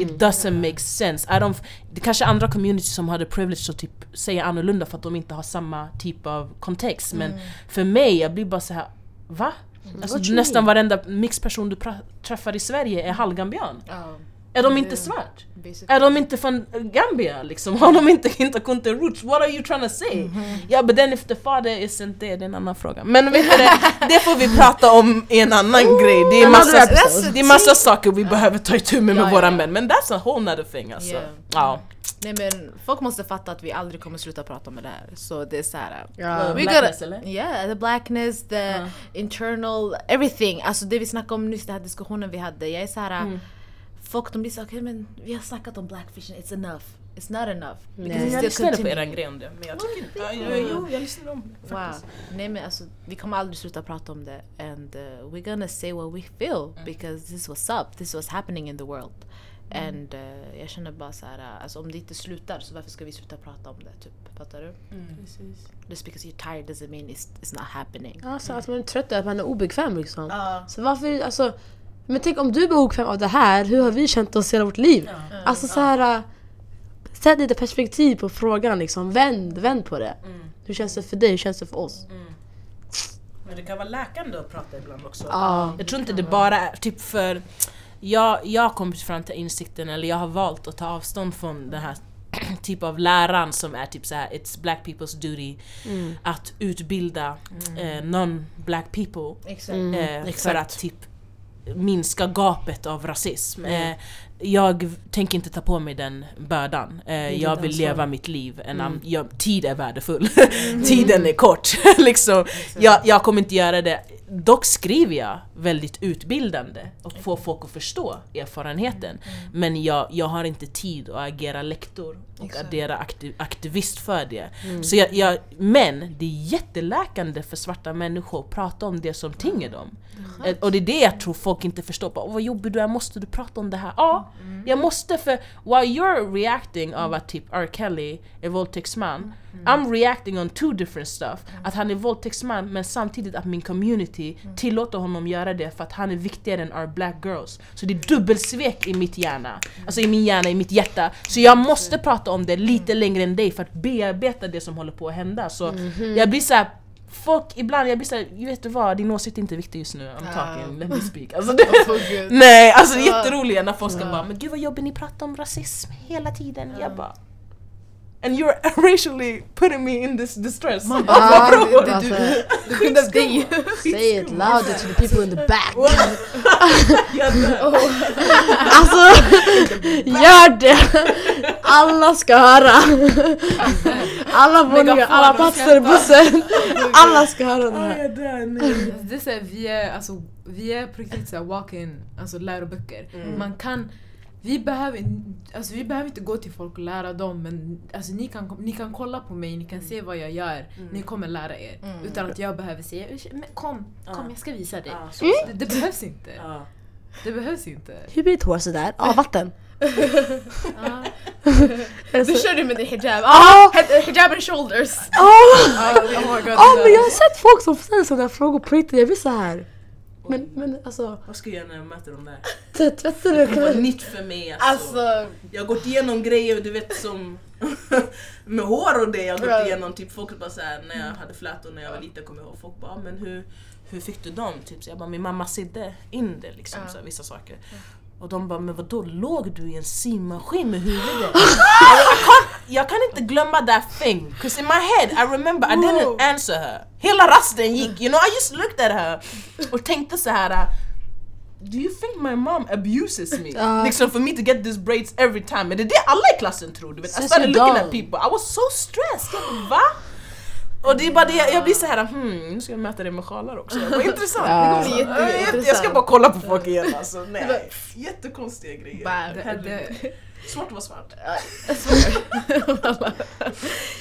It doesn't make sense. I don't, det kanske är andra communities som hade privilege att typ säga annorlunda för att de inte har samma typ av kontext. Men för mig, jag blir bara så här. va? Alltså, What you nästan varenda mixed person du träffar i Sverige är halvgambian. Är de inte svart? Basically. Är de inte från Gambia liksom? Har de inte inte kunde roots? What are you trying to say? Ja, but then if the father isn't there, det är en annan fråga. Men vet du det, får vi prata om i en annan grej. Det är massa, episode. det är massa saker vi behöver ta itu med med Ja, våra ja. män. Men that's a whole nother thing alltså. Yeah. Ja. Nej men folk måste fatta att vi aldrig kommer sluta prata om det här. Så det är såhär... Ja. we Blackness, gotta, eller? Yeah, the blackness, the internal, everything. Alltså det vi snackade om nyss, den här diskussionen vi hade. Jag är såhär... Folk de blir så okej men vi har snackat om blackfishing, it's enough. It's not enough. Because Nej. it's Jag still lyssnade på continuing. er grej om det, men jag tycker inte... Ja, jo, jag lyssnade om det Wow. faktiskt. Nej men alltså vi kommer aldrig sluta prata om det. And uh, we're gonna say what we feel because this was up, this was happening in the world. And uh, jag känner bara så här, uh, alltså om det inte slutar så varför ska vi sluta prata om det? Typ, fattar du? Just because you're tired doesn't mean it's, it's not happening. Alltså att man är trött och att man är obekväm liksom. Ja. Så varför, alltså men tänk om du blir obekväm av det här, hur har vi känt oss hela vårt liv? Alltså så här. Sätt lite perspektiv på frågan liksom, vänd, vänd på det. Hur känns det för dig, hur känns det för oss? Men det kan vara läkande att prata ibland också. Ja. Jag tror inte det bara är typ för... Jag, jag har kommit fram till insikten, eller jag har valt att ta avstånd från den här typ av läran som är typ såhär It's black people's duty att utbilda eh, non-black people Exakt. eh, för exakt. att typ minska gapet av rasism. Eh, jag tänker inte ta på mig den bördan. Eh, jag vill leva mitt liv. And I'm, jag, tid är värdefull. Tiden är kort. liksom. jag, jag kommer inte göra det. Dock skriver jag väldigt utbildande och får folk att förstå erfarenheten. Men jag, jag har inte tid att agera lektor och Exakt. agera aktiv, aktivist för det. Så jag, jag, men det är jätteläkande för svarta människor att prata om det som tynger dem. Eh, Och det är det jag tror folk inte förstår. Bara, vad jobbig du är, måste du prata om det här? Ja, jag måste för while you're reacting av att typ R. Kelly är våldtäktsman I'm reacting on two different stuff. Att han är våldtäktsman men samtidigt att min community tillåter honom göra det för att han är viktigare än our black girls. Så det är dubbelsvek i mitt hjärna. Alltså i min hjärna, i mitt hjärta. Så jag måste prata om det lite längre än dig för att bearbeta det som håller på att hända. Så jag blir såhär Folk ibland, jag blir såhär, vet du vad, din åsikt är inte viktig just nu, I'm talking, let me speak. Alltså det, nej, alltså det är jätteroligt när folk ska bara Men gud vad jobbigt ni pratar om rasism hela tiden. Jag bara And you're racially putting me in this distress. Man bara, Ja, "Vad bra." det- Du, du, kunde dig. Say it louder to the people in the back. Dör. Alltså, gör det! Alla ska höra. Alla våningar, alla platser i bussen. Alla ska höra det Ah, här. Alltså, det är vi är, alltså, vi är på riktigt så här walk-in alltså läroböcker. Man kan, vi behöver, alltså, vi behöver inte gå till folk och lära dem men alltså, ni, kan, ni kan kolla på mig, ni kan se vad jag gör. Ni kommer lära er. Utan att jag behöver säga men kom, kom jag ska visa dig. Det, det behövs inte. ja. Det behövs inte. Hur blir ett hår sådär? Ja, vatten. Du körde med din hijab. Ah, hijab and shoulders. Åh! Oh my god. Ja men jag har sett folk som ställer sådana frågor på riktigt, jag blir så här. Men, men alltså, Vad ska jag göra när jag möter dem där? t- tvättar du? Det var nytt för mig alltså. Alltså, Jag har gått igenom grejer du vet som med hår och det. Jag har gått igenom typ folk bara såhär när jag hade flätor när jag var liten kommer jag ihåg folk bara "Ah, men hur, hur fick du dem? Typ, så jag bara min mamma sydde in det liksom så vissa saker. Och de bara men vadå låg du i en symaskin med huvudet? jag, jag, kan, inte glömma that thing. Cause in my head I remember I didn't answer her. Hela rasten gick, you know I just looked at her och tänkte så här. Do you think my mom abuses me? Ja. Liksom for me to get these braids every time. Men det är det alla i klassen tror. Du vet. I started looking at people. I was so stressed. Jag va? Och det är bara det, jag blir så här, hmm, nu ska jag möta dig med sjalar också. Jag bara, intressant. Ja. Det går Jätte- så. Jag- ska jätteintressant. bara kolla på folk igen alltså. Nej. Jättekonstiga grejer. Bara- Det, Svart att vara svart.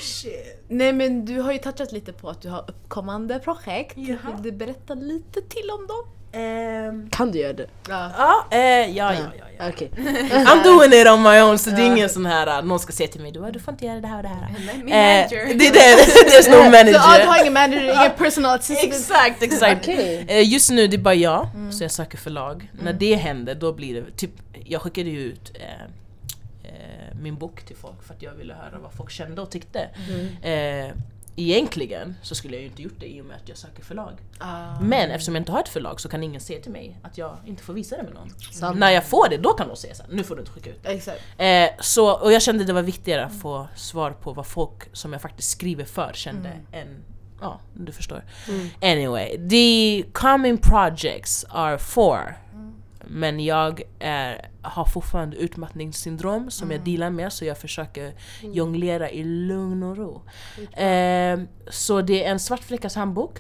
Shit. Nej men du har ju touchat lite på att du har uppkommande projekt. Jaha. Vill du berätta lite till om dem? Ehm, Kan du göra det? Ja. Ja, eh, ja, ja, ja, ja. Okej. I'm doing it on my own så det är ingen sån här, uh, någon ska säga till mig du, du får inte göra det här och det här. min Eh, manager. det är det, there's no Så ja, du manager. har ingen manager, ingen personal assistant? Exakt, exakt. Okej. Eh, Just nu det är bara jag, så jag söker förlag. När det händer då blir det, typ, jag skickade ju ut eh, eh, min bok till folk för att jag ville höra vad folk kände och tyckte. Eh, egentligen så skulle jag ju inte gjort det i och med att jag söker förlag. Ah. Men eftersom jag inte har ett förlag så kan ingen säga till mig att jag inte får visa det med någon. Sant. När jag får det, då kan de säga såhär, nu får du inte skicka ut det. Exakt. Eh, så, och jag kände det var viktigare att få svar på vad folk som jag faktiskt skriver för kände än Ja, du förstår. Anyway, the common projects are four. Men jag är, har fortfarande utmattningssyndrom som jag dealar med så jag försöker jonglera i lugn och ro. Eh, så det är en svart flickas handbok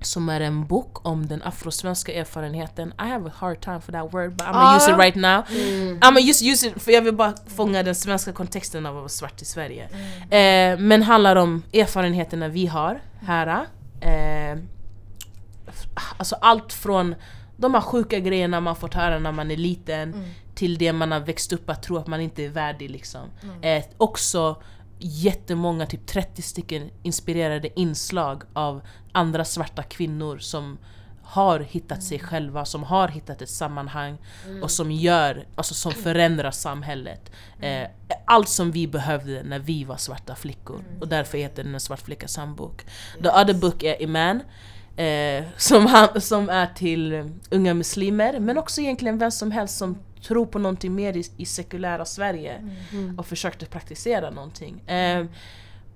som är en bok om den afrosvenska erfarenheten. I have a hard time for that word but I'm gonna use it right now. I'm gonna just use it för jag vill bara fånga den svenska kontexten av att vara svart i Sverige. Eh, men handlar om erfarenheterna vi har här. Eh, alltså allt från de här sjuka grejerna man fått höra när man är liten till det man har växt upp att tro att man inte är värdig liksom. Eh, också jättemånga, typ 30 stycken inspirerade inslag av andra svarta kvinnor som har hittat sig själva, som har hittat ett sammanhang och som gör, alltså som förändrar samhället. Eh, allt som vi behövde när vi var svarta flickor. Och därför heter den en svart flickas handbok. The other book är Iman. Eh, som, han, som är till unga muslimer, men också egentligen vem som helst som tror på någonting mer i, i sekulära Sverige och försökte praktisera någonting. Eh,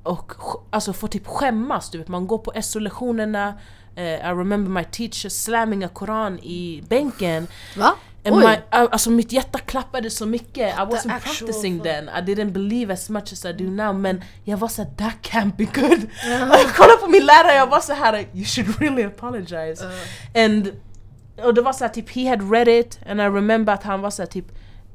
och alltså få typ skämmas, du vet man går på SO-lektionerna eh, I remember my teacher slamming a koran i bänken Va? And Oj. my, uh, alltså mitt hjärta klappade så mycket, I wasn't actual practicing then, I didn't believe as much as I do now men jag var såhär that can't be good. jag kollade på min lärare jag var så här you should really apologize. And, och det var så här, typ he had read it and I remember att han var så här, typ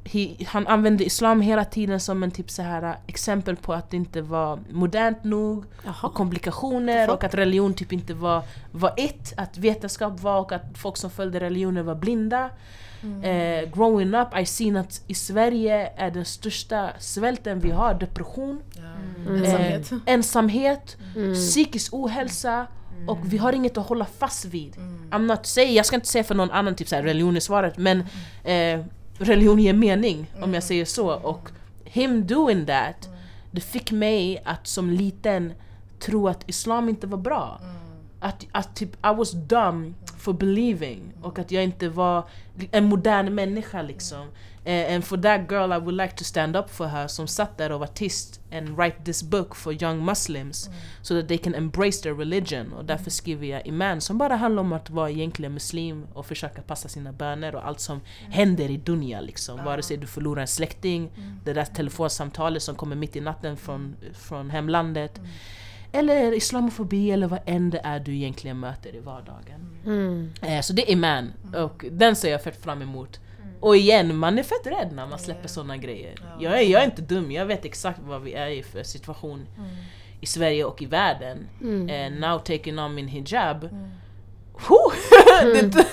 he, han använde islam hela tiden som en typ så här uh, exempel på att det inte var modernt nog och komplikationer och att religion typ inte var, var ett, att vetenskap var och att folk som följde religioner var blinda. Eh, growing up, I seen att i Sverige är den största svälten vi har depression, Ensamhet. eh, ensamhet, psykisk ohälsa och vi har inget att hålla fast vid. I'm not saying, jag ska inte säga för någon annan typ så här, religion är svaret men eh, religion ger mening om jag säger så och him doing that det fick mig att som liten tro att islam inte var bra. Att, att typ I was dumb for believing och att jag inte var en modern människa liksom. Eh, and for that girl I would like to stand up for her som satt där och var tyst and write this book for young muslims so that they can embrace their religion. Och därför skriver jag Iman som bara handlar om att vara egentligen muslim och försöka passa sina böner och allt som händer i dunja liksom. Vare sig du förlorar en släkting, det där telefonsamtalet som kommer mitt i natten från, från hemlandet. Eller islamofobi eller vad än det är du egentligen möter i vardagen. Mm. Eh, så det är man och den ser jag fett fram emot. Och igen, man är fett rädd när man släpper såna grejer. Jag är, jag är inte dum, jag vet exakt vad vi är i för situation i Sverige och i världen. Eh, now taking on min hijab. Huh! det,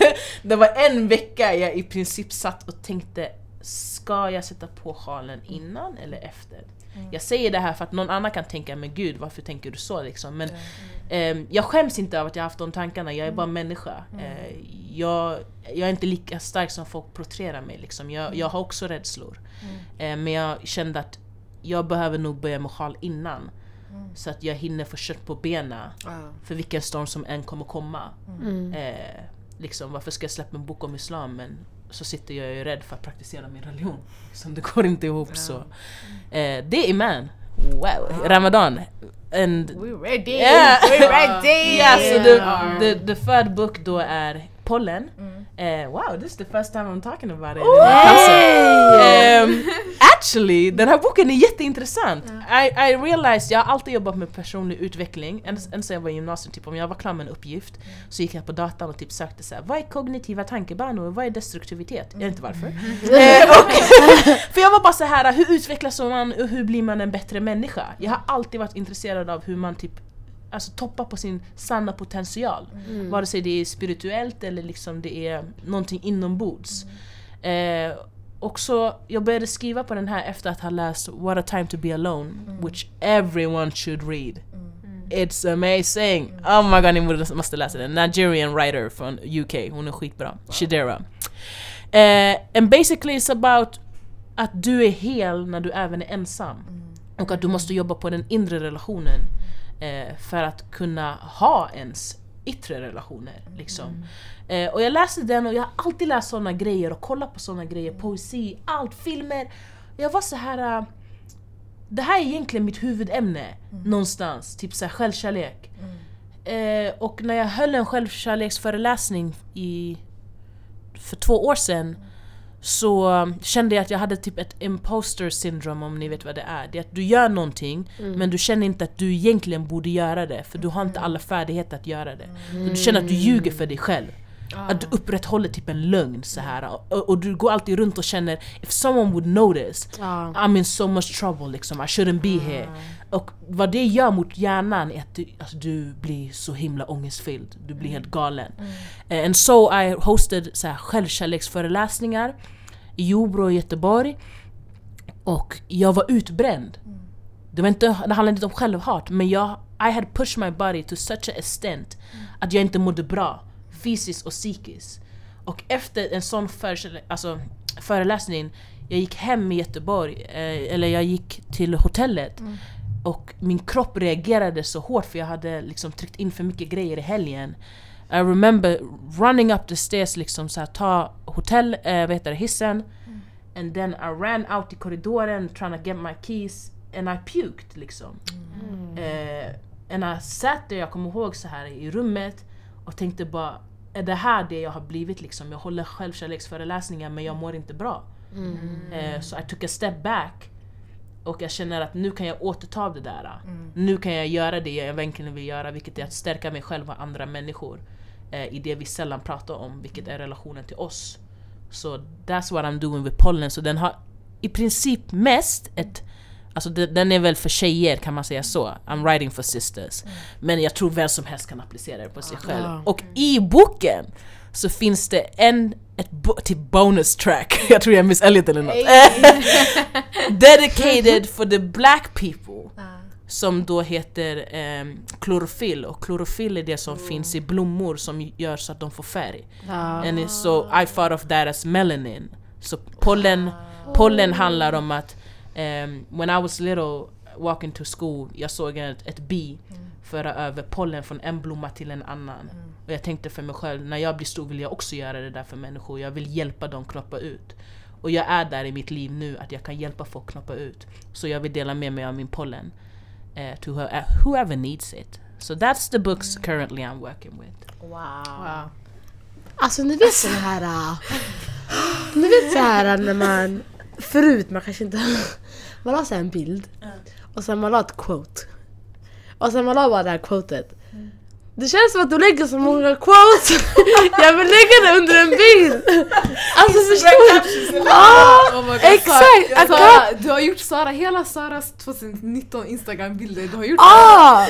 det var en vecka jag i princip satt och tänkte ska jag sätta på sjalen innan eller efter? Jag säger det här för att någon annan kan tänka, men gud varför tänker du så liksom? Men ehm, jag skäms inte över att jag haft de tankarna, jag är bara människa. Eh, jag, jag är inte lika stark som folk porträtterar mig liksom. jag, jag har också rädslor. Eh, men jag kände att jag behöver nog börja med sjal innan. Så att jag hinner få kött på benen för vilken storm som än kommer komma. Mm. Eh, liksom, varför ska jag släppa en bok om islam men så sitter jag ju rädd för att praktisera min religion. Liksom, det går inte ihop så. Eh, det är Iman. Wow, Ramadan. And We're ready! Yeah. We're ready! yeah, so the, the, the third book då är pollen. Eh, wow, this is the first time I'm talking about it. Um, actually, den här boken är jätteintressant. I, I realized, jag har alltid jobbat med personlig utveckling, än sedan jag var i gymnasiet, typ, om jag var klar med en uppgift så gick jag på datan och typ sökte så här, vad är kognitiva tankebanor och vad är destruktivitet? Jag vet inte varför. Eh, och, för jag var bara så här, hur utvecklas man och hur blir man en bättre människa? Jag har alltid varit intresserad av hur man typ alltså toppar på sin sanna potential. Vare sig det är spirituellt eller liksom det är någonting inombords. Eh, och så jag började skriva på den här efter att ha läst What a time to be alone, which everyone should read. It's amazing! Oh my god, ni måste- läsa den. Nigerian writer från UK, hon är skitbra. Shidera. Eh, and basically it's about att du är hel när du även är ensam. Och att du måste jobba på den inre relationen eh, för att kunna ha ens yttre relationer. Liksom. Eh, och jag läste den och jag har alltid läst såna grejer och kollat på såna grejer, poesi, allt, filmer. Jag var så här. eh, det här är egentligen mitt huvudämne någonstans, typ så här självkärlek. Eh, och när jag höll en självkärleksföreläsning i, för två år sedan så kände jag att jag hade typ ett imposter syndrome om ni vet vad det är. Det är att du gör någonting men du känner inte att du egentligen borde göra det för du har inte alla färdigheter att göra det. Så du känner att du ljuger för dig själv. Att du upprätthåller typ en lögn så här och, och du går alltid runt och känner if someone would notice Ja. I'm in so much trouble liksom, I shouldn't be here. Och vad det gör mot hjärnan är att du, alltså, du blir så himla ångestfylld, du blir helt galen. Eh, And so I hosted så här, självkärleksföreläsningar i Jordbro och Göteborg. Och jag var utbränd. Det, var inte, det handlade inte om självhat men jag, I had pushed my body to such a extent att jag inte mådde bra fysiskt och psykiskt. Och efter en sån föreställ- alltså, föreläsning, jag gick hem i Göteborg, eh, eller jag gick till hotellet och min kropp reagerade så hårt för jag hade liksom tryckt in för mycket grejer i helgen. I remember running up the stairs, liksom så här, ta hotell, eh, vad heter det, hissen and then I ran out i korridoren trying to get my keys and I puked liksom. Eh, and I sat there, jag kommer ihåg så här i rummet och tänkte bara är det här det jag har blivit liksom? Jag håller självkärleksföreläsningar men jag mår inte bra. Eh, så I took a step back och jag känner att nu kan jag återta det där. Nu kan jag göra det jag verkligen vill göra vilket är att stärka mig själv och andra människor eh, i det vi sällan pratar om, vilket är relationen till oss. Så that's what I'm doing with pollen. Så den har i princip mest ett Alltså de- den är väl för tjejer kan man säga så. I'm writing for sisters. Men jag tror vem som helst kan applicera det på sig själv. Ja. Och i boken så finns det en ett bo- typ bonus track, jag tror jag är Miss Elliot eller något. Dedicated for the black people. Som då heter um, klorofyll och klorofyll är det som finns i blommor som gör så att de får färg. Ja. And so I thought of that as melanin. Så pollen, pollen handlar om att um, when I was little walking to school, jag såg ett, ett bi föra över pollen från en blomma till en annan. Och jag tänkte för mig själv, när jag blir stor vill jag också göra det där för människor. Jag vill hjälpa dem knoppa ut. Och jag är där i mitt liv nu, att jag kan hjälpa folk knoppa ut. Så jag vill dela med mig av min pollen. eh, to who, uh, whoever needs it. So that's the books currently I'm working with. Wow. Wow. Alltså ni vet sån här... äh, Ni vet så här när man... Förut, man kanske inte... Man la så en bild och sen man la ett quote. Och sen man la bara det här quotet. Det känns som att du lägger så många quotes. Jag vill lägga det under en bild. Alltså förstår du? Ah, Oh exakt! Sara, I Sara, du har gjort Sara, hela Saras 2019 instagram-bilder, du har gjort Ah!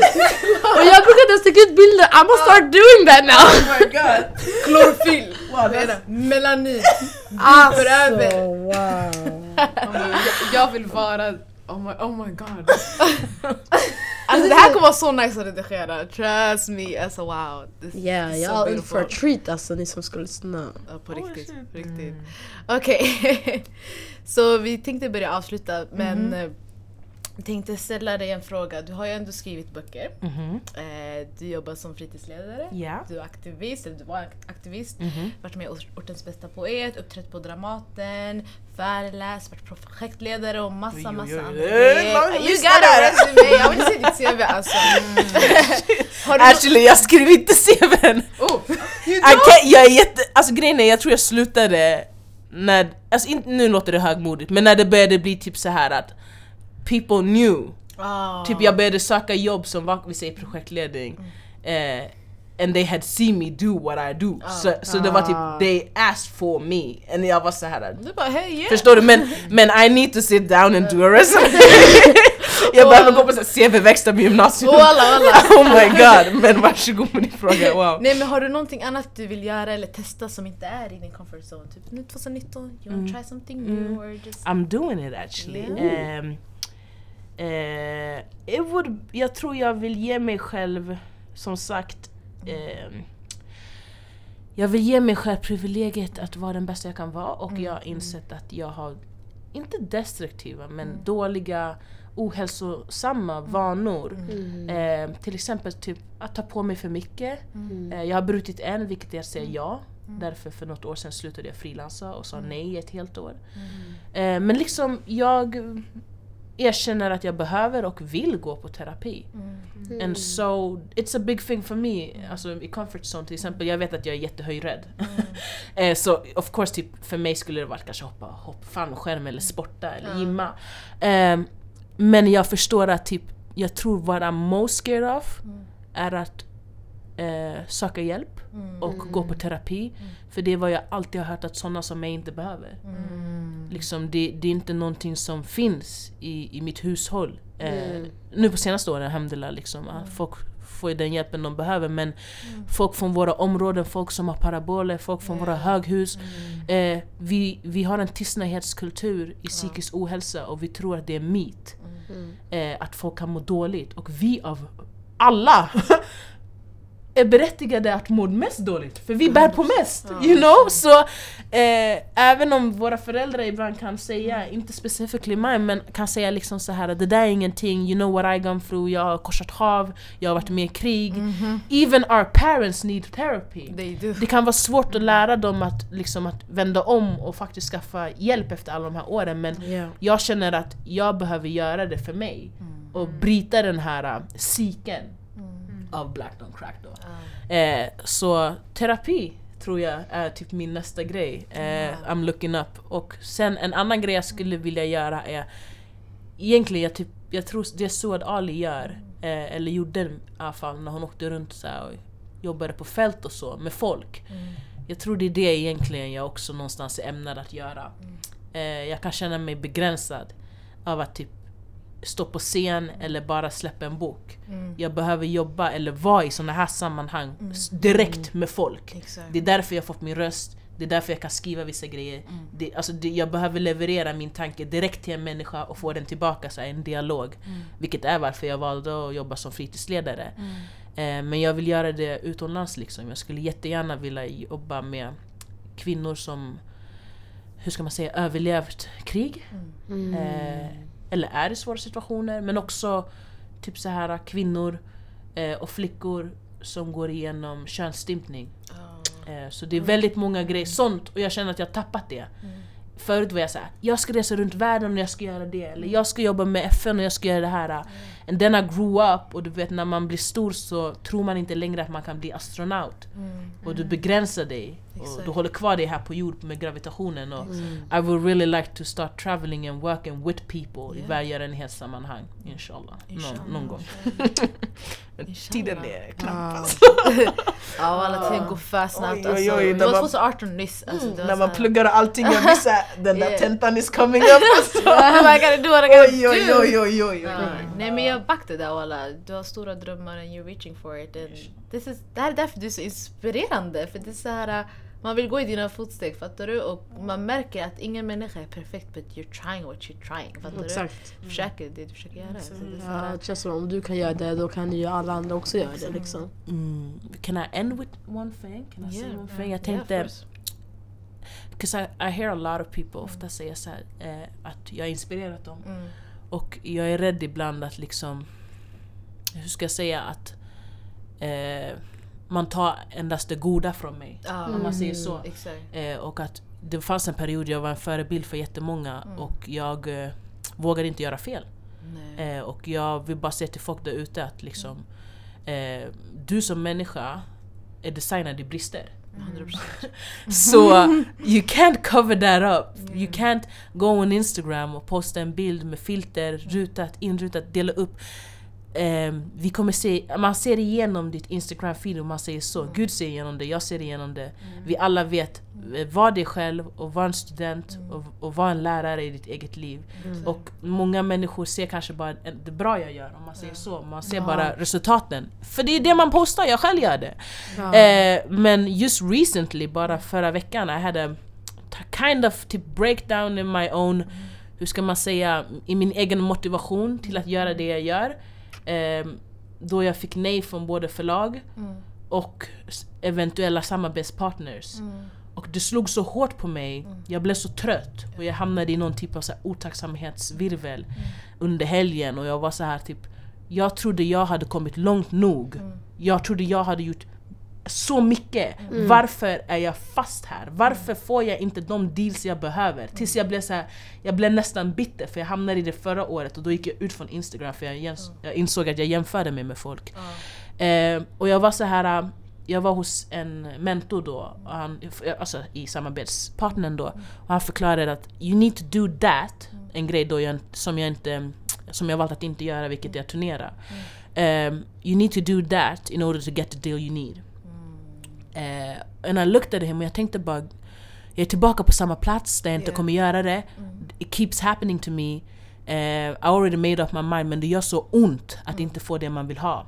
Och jag brukar inte lägga ut bilder. I must start doing that now. Oh my god! Klorofyll! Wow. Melanin. Alltså wow. Oh jag, jag vill vara... Oh my, oh my god. Alltså det här kommer vara så nice att redigera, trust me. Alltså wow. This Yeah, jag är in for a treat alltså ni som skulle lyssna. Ja, på riktigt. shit. På riktigt. Okej, så vi tänkte börja avsluta men eh, jag tänkte ställa dig en fråga. Du har ju ändå skrivit böcker. Mhm. Eh, du jobbar som fritidsledare. Ja. Du är aktivist, eller du var ak- aktivist. Mhm. Varit med i Ortens bästa poet, uppträtt på Dramaten, föreläst, varit projektledare och massa oj, massa andra Eh, lång You got a resume! Jag vill se ditt CV alltså. Har du Actually jag skrev inte CVn! oh, jag är jätte, alltså grejen är jag tror jag slutade när, alltså inte, nu låter det högmodigt men när det började bli typ så här att people knew Ah. Typ jag började söka jobb som vad vi säger projektledning eh, and they had seen me do what I do. Så, så det var Ah. typ they asked for me and jag var så här. Du bara hej yeah! Förstår du? Men, men I need to sit down and do a resume. jag behöver gå på CV-växta med gymnasium. Walla walla! oh my god, men varsågod med din fråga, wow. Nej men har du någonting annat du vill göra eller testa som inte är i din comfort zone? Typ nu 2019, you wanna Mm. try something new or just... I'm doing it actually. Yeah. Um, eh, it would, jag tror jag vill ge mig själv, som sagt, ehm, jag vill ge mig själv privilegiet att vara den bästa jag kan vara och jag har insett att jag har, inte destruktiva, men dåliga ohälsosamma vanor. Eh, till exempel typ att ta på mig för mycket. Eh, jag har brutit en, vilket är att säga ja. Därför för något år sedan slutade jag frilansa och sa nej ett helt år. Eh, men liksom jag erkänner att jag behöver och vill gå på terapi. And so it's a big thing for me. Alltså i comfort zone till exempel, jag vet att jag är jättehöjdrädd. eh, så of course typ, för mig skulle det varit kanske hoppa hopp, fallskärm eller sporta eller gymma. Ehm, men jag förstår att typ, jag tror what I'm most scared of är att eh, söka hjälp och gå på terapi. För det är vad jag alltid har hört att sådana som mig inte behöver. Liksom, det, det är inte någonting som finns i, i mitt hushåll. Eh, Nu på senaste åren, alhamdulillah, liksom, att folk får den hjälpen de behöver men folk från våra områden, folk som har paraboler, folk från våra höghus. Eh, vi, vi har en tystnadskultur i psykisk ohälsa och vi tror att det är myt. Eh, att folk kan må dåligt. Och vi av alla är berättigade att må mest dåligt, för vi bär på mest. You know? Så eh, även om våra föräldrar ibland kan säga, inte specifically mine, men kan säga liksom så här det där är ingenting, you know what I gone through, jag har korsat hav, jag har varit med i krig. Even our parents need therapy. Det kan vara svårt att lära dem att, liksom, att vända om och faktiskt skaffa hjälp efter alla de här åren men Yeah. jag känner att jag behöver göra det för mig och bryta den här uh, cykeln av black don't crack då. Eh, så terapi tror jag är typ min nästa grej. Eh, I'm looking up. Och sen en annan grej jag skulle vilja göra är Egentligen jag, typ, jag tror det Suad Ali gör, eh, eller gjorde i alla fall när hon åkte runt så och jobbade på fält och så med folk. Jag tror det är det egentligen jag också någonstans är ämnad att göra. Eh, jag kan känna mig begränsad av att typ stå på scen eller bara släppa en bok. Jag behöver jobba eller vara i såna här sammanhang s- direkt med folk. Exakt. Det är därför jag har fått min röst, det är därför jag kan skriva vissa grejer. Det, alltså det, jag behöver leverera min tanke direkt till en människa och få den tillbaka så här, i en dialog. Vilket är varför jag valde att jobba som fritidsledare. Eh, men jag vill göra det utomlands liksom. Jag skulle jättegärna vilja jobba med kvinnor som, hur ska man säga, överlevt krig. Eh, eller är i svåra situationer. Men också typ så här kvinnor eh, och flickor som går igenom könsstympning. Eh, så det är väldigt många grejer sånt och jag känner att jag har tappat det. Förut var jag såhär, jag ska resa runt världen och jag ska göra det. Eller jag ska jobba med FN och jag ska göra det här. And then I grew up och du vet när man blir stor så tror man inte längre att man kan bli astronaut. Och du begränsar dig. Och du håller kvar dig här på jord med gravitationen. Och I would really like to start traveling and working with people i Yeah. välgörenhetssammanhang. Inshallah. Inshallah. Någon, någon gång. Inshallah. tiden är knapp. Wow. Ja alla tiden går för snabbt alltså. Det var man- 2018 nyss. Alltså, var När man pluggar och allting, jag såhär, den där tentan is coming up alltså. I what I gotta Oj oj oj oj oj. Nej men jag backar där walla. Du har stora drömmar and you're reaching for it. And this is, det här är därför du är så inspirerande. För det är så här, Man vill gå i dina fotsteg, fattar du? Och man märker att ingen människa är perfekt but you're trying what you're trying. Fattar Exakt. du? Försöker det du försöker göra. Så det Ja, känns som om du kan göra det, då kan ju alla andra också göra det liksom. Mm. Can I end with one thing? Can I say Yeah. one thing? Jag Yeah, tänkte, course. because I, I hear a lot of people ofta säga så här, eh, att jag har inspirerat dem. Mm. Och jag är rädd ibland att liksom, hur ska jag säga att eh, man tar endast det goda från mig. Ja, Om man säger så. Exakt. Eh, och att det fanns en period jag var en förebild för jättemånga Mm. och jag eh, vågade inte göra fel. Nej. Eh, och jag vill bara säga till folk där ute att liksom, eh, du som människa är designad i brister. 100%. Så you can't cover that up. You can't go on Instagram och posta en bild med filter, rutat, inrutat, dela upp. Ehm, vi kommer se, man ser igenom ditt Instagram-feed om man säger så. Gud ser igenom det, jag ser igenom det. Vi alla vet, eh, var dig själv och var en student och, och var en lärare i ditt eget liv. Och många människor ser kanske bara det bra jag gör, om man säger så. Man ser Ja. bara resultaten. För det är det man postar, jag själv gör det. Ja. Eh, men just recently, bara förra veckan, I had a kind of typ breakdown in my own, hur ska man säga, i min egen motivation till att göra det jag gör. Eh, då jag fick nej från både förlag Mm. och eventuella samarbetspartners. Mm. Och det slog så hårt på mig, jag blev så trött och jag hamnade i någon typ av så otacksamhetsvirvel under helgen och jag var så här typ Jag trodde jag hade kommit långt nog. Jag trodde jag hade gjort så mycket. Varför är jag fast här? Varför får jag inte de deals jag behöver? Tills jag blev så här, jag blev nästan bitter för jag hamnade i det förra året och då gick jag ut från Instagram för jag, jäms- jag insåg att jag jämförde mig med folk. Eh, och jag var så här. äh, Jag var hos en mentor då, och han, alltså i samarbetspartnern då. Och han förklarade att you need to do that, en grej då jag, som jag inte som jag valt att inte göra, vilket är att turnera. Um, you need to do that in order to get the deal you need. Uh, and I looked at him och jag tänkte bara, jag är tillbaka på samma plats där jag inte Yeah. kommer göra det. It keeps happening to me. Uh, I already made up my mind men det gör så ont att inte få det man vill ha.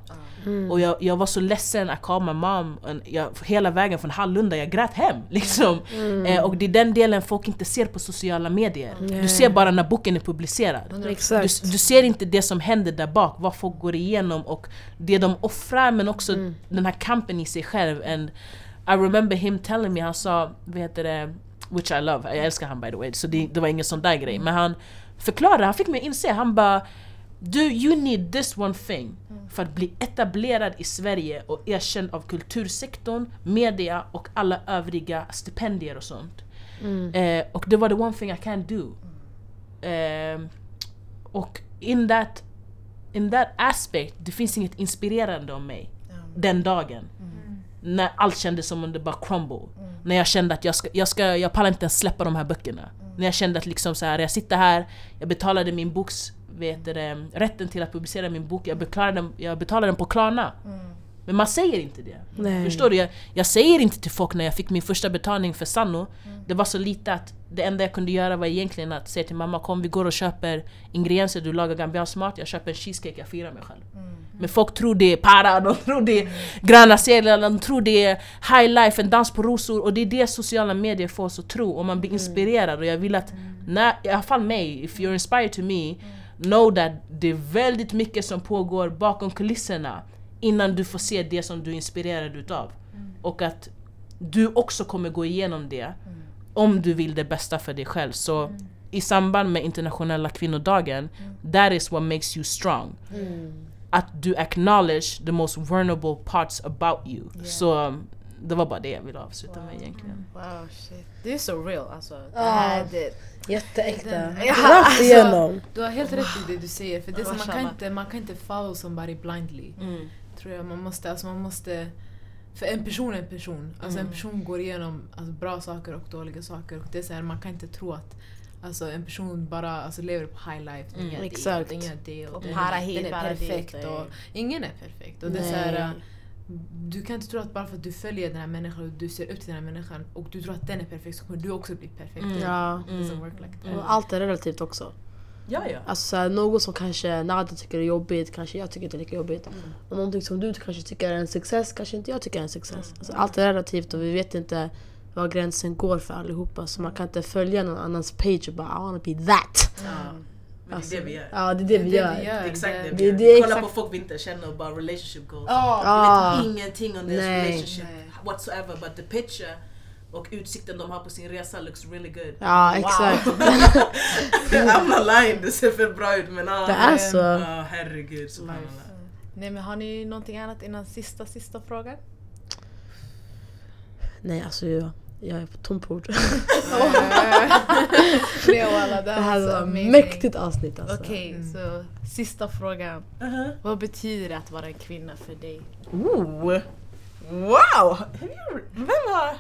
Och jag, jag var så ledsen, I called my mom, jag, hela vägen från Hallunda, jag grät hem. Liksom. Eh, och det är den delen folk inte ser på sociala medier. Du ser bara när boken är publicerad. Du, Exakt. du ser inte det som händer där bak, vad folk går igenom och det de offrar men också den här kampen i sig själv. And I remember him telling me, han sa, vad heter det, which I love, jag älskar han by the way, så det, det var ingen sån där grej. Men han förklarade, han fick mig inse, han bara du, you need this one thing för att bli etablerad i Sverige och erkänd av kultursektorn, media och alla övriga stipendier och sånt. Eh, och det var the one thing I can't do. Ehm, och in that, in that aspect, det finns inget inspirerande om mig den dagen. När allt kändes som om det bara crumble. När jag kände att jag, ska, jag, ska, jag pallar inte ens släppa de här böckerna. När jag kände att liksom så här, jag sitter här, jag betalade min boks, vet det, rätten till att publicera min bok, jag den, jag betalade den på Klarna. Men man säger inte det. Nej. Förstår du? Jag, jag säger inte till folk när jag fick min första betalning för Sanno, det var så lite att det enda jag kunde göra var egentligen att säga till mamma kom vi går och köper ingredienser, du lagar gambiansk mat, jag köper en cheesecake, jag firar mig själv. Men folk tror det är para, de tror det är gröna seglar, de tror det är high life, en dans på rosor. Och det är det sociala medier får oss att tro och man blir inspirerad. Och jag vill att, när, i alla fall mig, if you're inspired to me, know that det är väldigt mycket som pågår bakom kulisserna innan du får se det som du är inspirerad utav. Och att du också kommer gå igenom det om du vill det bästa för dig själv. Så i samband med internationella kvinnodagen, that is what makes you strong. Att du acknowledge the most vulnerable parts about you. Så um, det var bara det jag ville avsluta med egentligen. Wow shit. Det är så real alltså. Här, det, Jätteäkta. Ja, Rakt alltså- igenom. Du har helt rätt i det du säger, för det är så, man, kan inte, man kan inte follow somebody blindly. Tror jag. Man måste, alltså man måste... För en person är en person. Alltså en person går igenom alltså, bra saker och dåliga saker. Och det är så här, man kan inte tro att alltså, en person bara alltså, lever på high life. Mm, det, exakt. Den gör det och, Och den, den är perfekt. Och, ingen är perfekt. Och det är du kan inte tro att bara för att du följer den här människan och du ser upp till den här människan och du tror att den är perfekt så kommer du också bli perfekt. Mm. Ja. Work like that. Och allt är relativt också. Ja, ja. Alltså något som kanske Nada tycker är jobbigt, kanske jag tycker inte är lika jobbigt. Mm. Och någonting som du kanske tycker är en success, kanske inte jag tycker är en success. Alltså, allt är relativt och vi vet inte var gränsen går för allihopa. Så man kan inte följa någon annans page och bara I wanna be that. Ja. Men det är det vi gör. Ja, det är det vi Det är gör. det vi gör. Exakt det Det- vi gör. det är Kolla exakt- på folk vi inte känner och bara relationship goals. Ah. Vi vet ingenting om deras Nej. relationship Nej. whatsoever but the picture och utsikten de har på sin resa looks really good. Ja, exakt. I'm not lying, det ser för bra ut men ah, Det är så. ah, herregud. Nej men har ni någonting annat innan sista, sista frågan? Nej, alltså jag, jag är på tom på ord. Nej walla, det här så var amazing. mäktigt avsnitt alltså. Okej, så sista frågan. Uh-huh. Vad betyder det att vara en kvinna för dig? Ooh. Wow! Vem har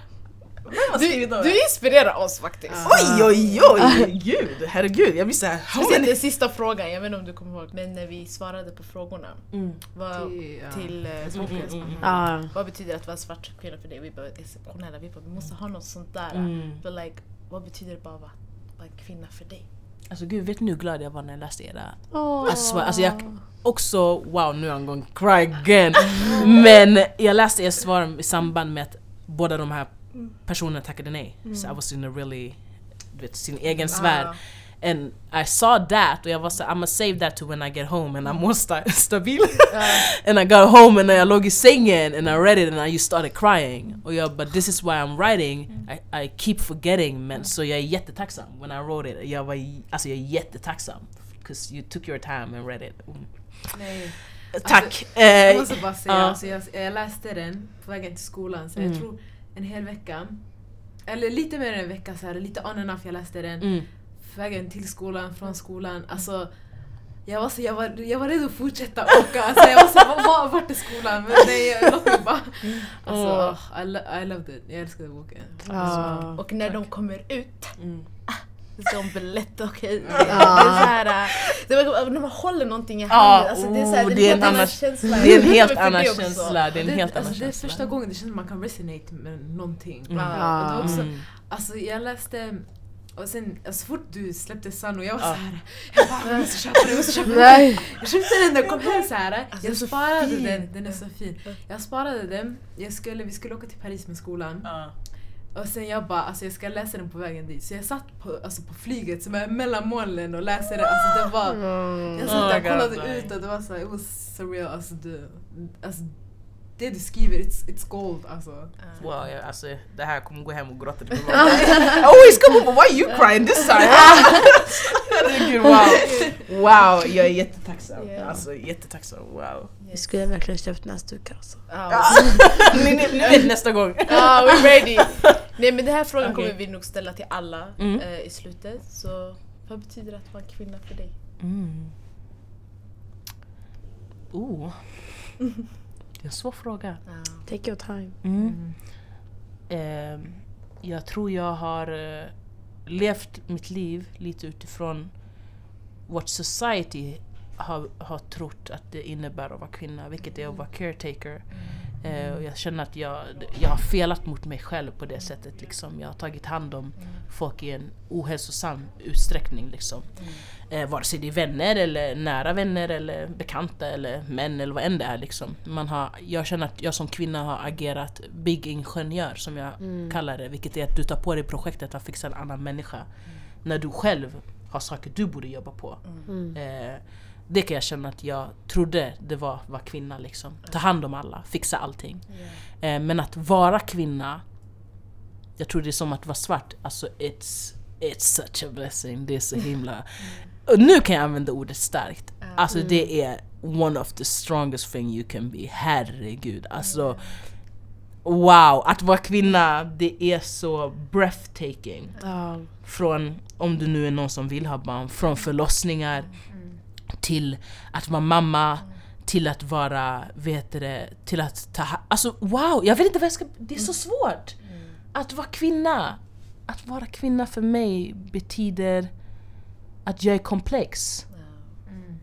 Du, du inspirerar oss faktiskt. Oj oj oj! Gud, herregud jag blir såhär... Speciellt den sista frågan, jag vet inte om du kommer ihåg, men när vi svarade på frågorna Mm. vad, Till, till eh, Småkväll. Ja. Vad betyder det att vara svart kvinna för dig? Vi bara exceptionella, vi bara vi måste ha något sånt där. Mm. But like, vad betyder det bara att vara, vara en kvinna för dig? Alltså gud, vet ni hur glad jag var när jag läste era Åh. Alltså, alltså jag också, wow nu är I'm going cry again. Men jag läste ert svar i samband med att båda de här personerna tackade nej. Så I was in a really, du vet, sin egen sfär. And I saw that och jag var så I'm gonna save that to when I get home and I'm more sta- stabil. and I got home and jag låg i sängen and I read it and I just started crying. Och jag but this is why I'm writing. I, I keep forgetting men så jag är jättetacksam when I wrote it. Jag var, alltså jag är jättetacksam. Because you took your time and read it. Mm. Nej. Tack! Jag Eh, måste bara säga, ja. alltså, jag, jag läste den på vägen till skolan så Mm. jag tror en hel vecka, eller lite mer än en vecka så här, lite on and off jag läste den. mm. Vägen till skolan, från skolan. Alltså, jag var, så, jag, var, jag var redo att fortsätta åka. Alltså, jag var så, var, var, vart är skolan? Men nej, låt mig bara... Alltså. I, lo- I loved it. Jag älskade boken. Ja. Och när de kommer ut, Mm. Berätta, okej? Ja. Det är såhär, äh, när man håller någonting i handen, alltså, det är, såhär, oh, det det är är en annan känsla. Det är en helt annan känsla. Det är en helt annan alltså, det är känsla. första gången det känns som man kan resonate med någonting. Mm. Och det var också, Mm. Alltså jag läste, och sen alltså, så fort du släppte Sano, jag var Ja. såhär, jag bara jag måste köpa den, jag måste köpa den. Jag köpte den när jag kom hem såhär, Alltså, den är jag sparade den, den är så fin. Jag sparade den, jag skulle, vi skulle åka till Paris med skolan. Och sen jag bara, alltså jag ska läsa den på vägen dit. Så jag satt på, alltså på flyget som är mellan molnen och läste den. Alltså det var, jag Oh satt där och my kollade ut och det var så, it was surreal. Alltså, det, alltså det du skriver, it's, it's gold alltså. Wow, jag, alltså, det här kommer gå hem och gråta. mamma. Always come on, why are you crying this time? Herregud, wow. Wow, jag är jättetacksam. Yeah. Alltså jättetacksam, wow. Vi skulle verkligen köpt näsdukar alltså. Ni, ni, ni vet nästa gång. Ja, we're ready! Nej men den här frågan Okej. kommer vi nog ställa till alla Mm. eh, i slutet. Så vad betyder det att vara kvinna för dig? Mm. Oh. Det är en svår fråga. Take your time. Mm. Ehm, jag tror jag har eh, levt mitt liv lite utifrån what society har, har trott att det innebär att vara kvinna, vilket är att vara caretaker. Eh, och jag känner att jag, jag har felat mot mig själv på det sättet. Liksom. Jag har tagit hand om folk i en ohälsosam utsträckning. Liksom. Eh, vare sig det är vänner eller nära vänner eller bekanta eller män eller vad än det är. Liksom. Man har, jag känner att jag som kvinna har agerat big ingenjör som jag kallar det. Vilket är att du tar på dig projektet att fixa en annan människa. När du själv har saker du borde jobba på. Eh, det kan jag känna att jag trodde det var att vara kvinna. Liksom. Ta hand om alla, fixa allting. Eh, men att vara kvinna, jag tror det är som att vara svart. Alltså it's, it's such a blessing. Det är så himla... Och nu kan jag använda ordet starkt. Alltså det är one of the strongest thing you can be. Herregud. Alltså wow, att vara kvinna det är så breathtaking. Från, om du nu är någon som vill ha barn, från förlossningar till att vara mamma, till att vara, vet det, till att ta Alltså wow, jag vet inte vad jag ska... Det är så svårt! Att vara kvinna. Att vara kvinna för mig betyder att jag är komplex.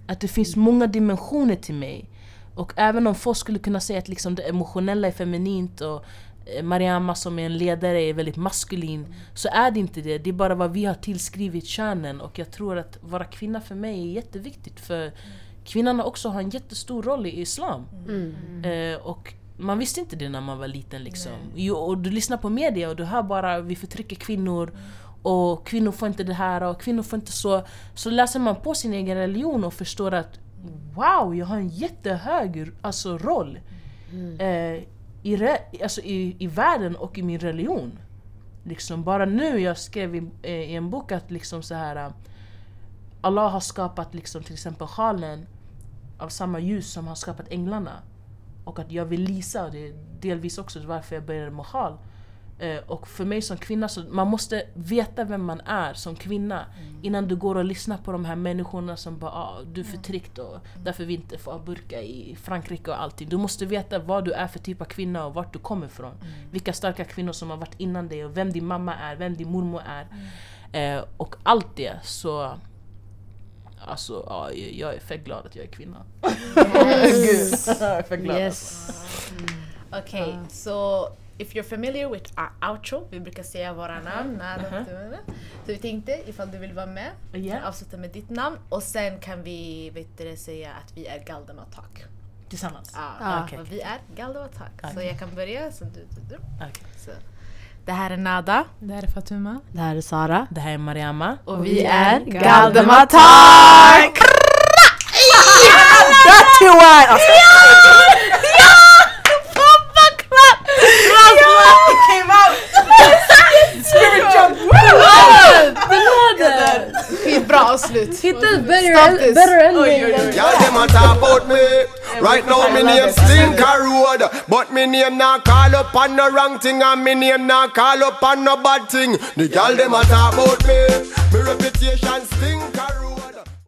Att det finns många dimensioner till mig. Och även om folk skulle kunna säga att liksom det emotionella är feminint och eh, Mariama som är en ledare är väldigt maskulin. Så är det inte det, det är bara vad vi har tillskrivit könen. Och jag tror att vara kvinna för mig är jätteviktigt för kvinnan har också en jättestor roll i islam. Mm. Eh, och man visste inte det när man var liten liksom. Jo, och du lyssnar på media och du hör bara vi förtrycker kvinnor och kvinnor får inte det här och kvinnor får inte så. Så läser man på sin egen religion och förstår att wow, jag har en jättehög alltså, roll eh, i, re, alltså, i, i världen och i min religion. Liksom, bara nu jag skrev i, eh, i en bok att liksom så här eh, Allah har skapat liksom till exempel sjalen av samma ljus som har skapat änglarna. Och att jag vill lisa, och det är delvis också varför jag började med sjal. Eh, och för mig som kvinna, så man måste veta vem man är som kvinna innan du går och lyssnar på de här människorna som bara ah, du är förtryckt och därför vi inte får burka i Frankrike och allting. Du måste veta vad du är för typ av kvinna och vart du kommer ifrån. Vilka starka kvinnor som har varit innan dig och vem din mamma är, vem din mormor är. Eh, och allt det så Alltså ja, jag är fett glad att jag är kvinna. Gud, jag är fett glad alltså. Yes. Okej, så if you're familiar with our outro, vi brukar säga våra namn. när Mhm. Så vi tänkte ifall du vill vara med, kan avsluta med ditt namn och sen kan vi vet du, säga att vi är Galdem Attack. Tillsammans? Ja, Ah, okej. och vi är Galdem Attack. Så Okej. jag kan börja, så du, du, du. Okej. Så. Det här är Nada. Det här är Fatuma. Det här är Sara. Det här är Mariama. Och, vi är Galdem Galdem Attack! That's you are! Alltså, came out! Spirit jump! Skitbra avslut! Hitta ett better, better ending. Y'all them a talk about me. Right now me name Slinker Road, but me name not call up on no wrong thing, and me name not call up on no bad thing. The girl them a talk about me. Me reputation Slinker Road.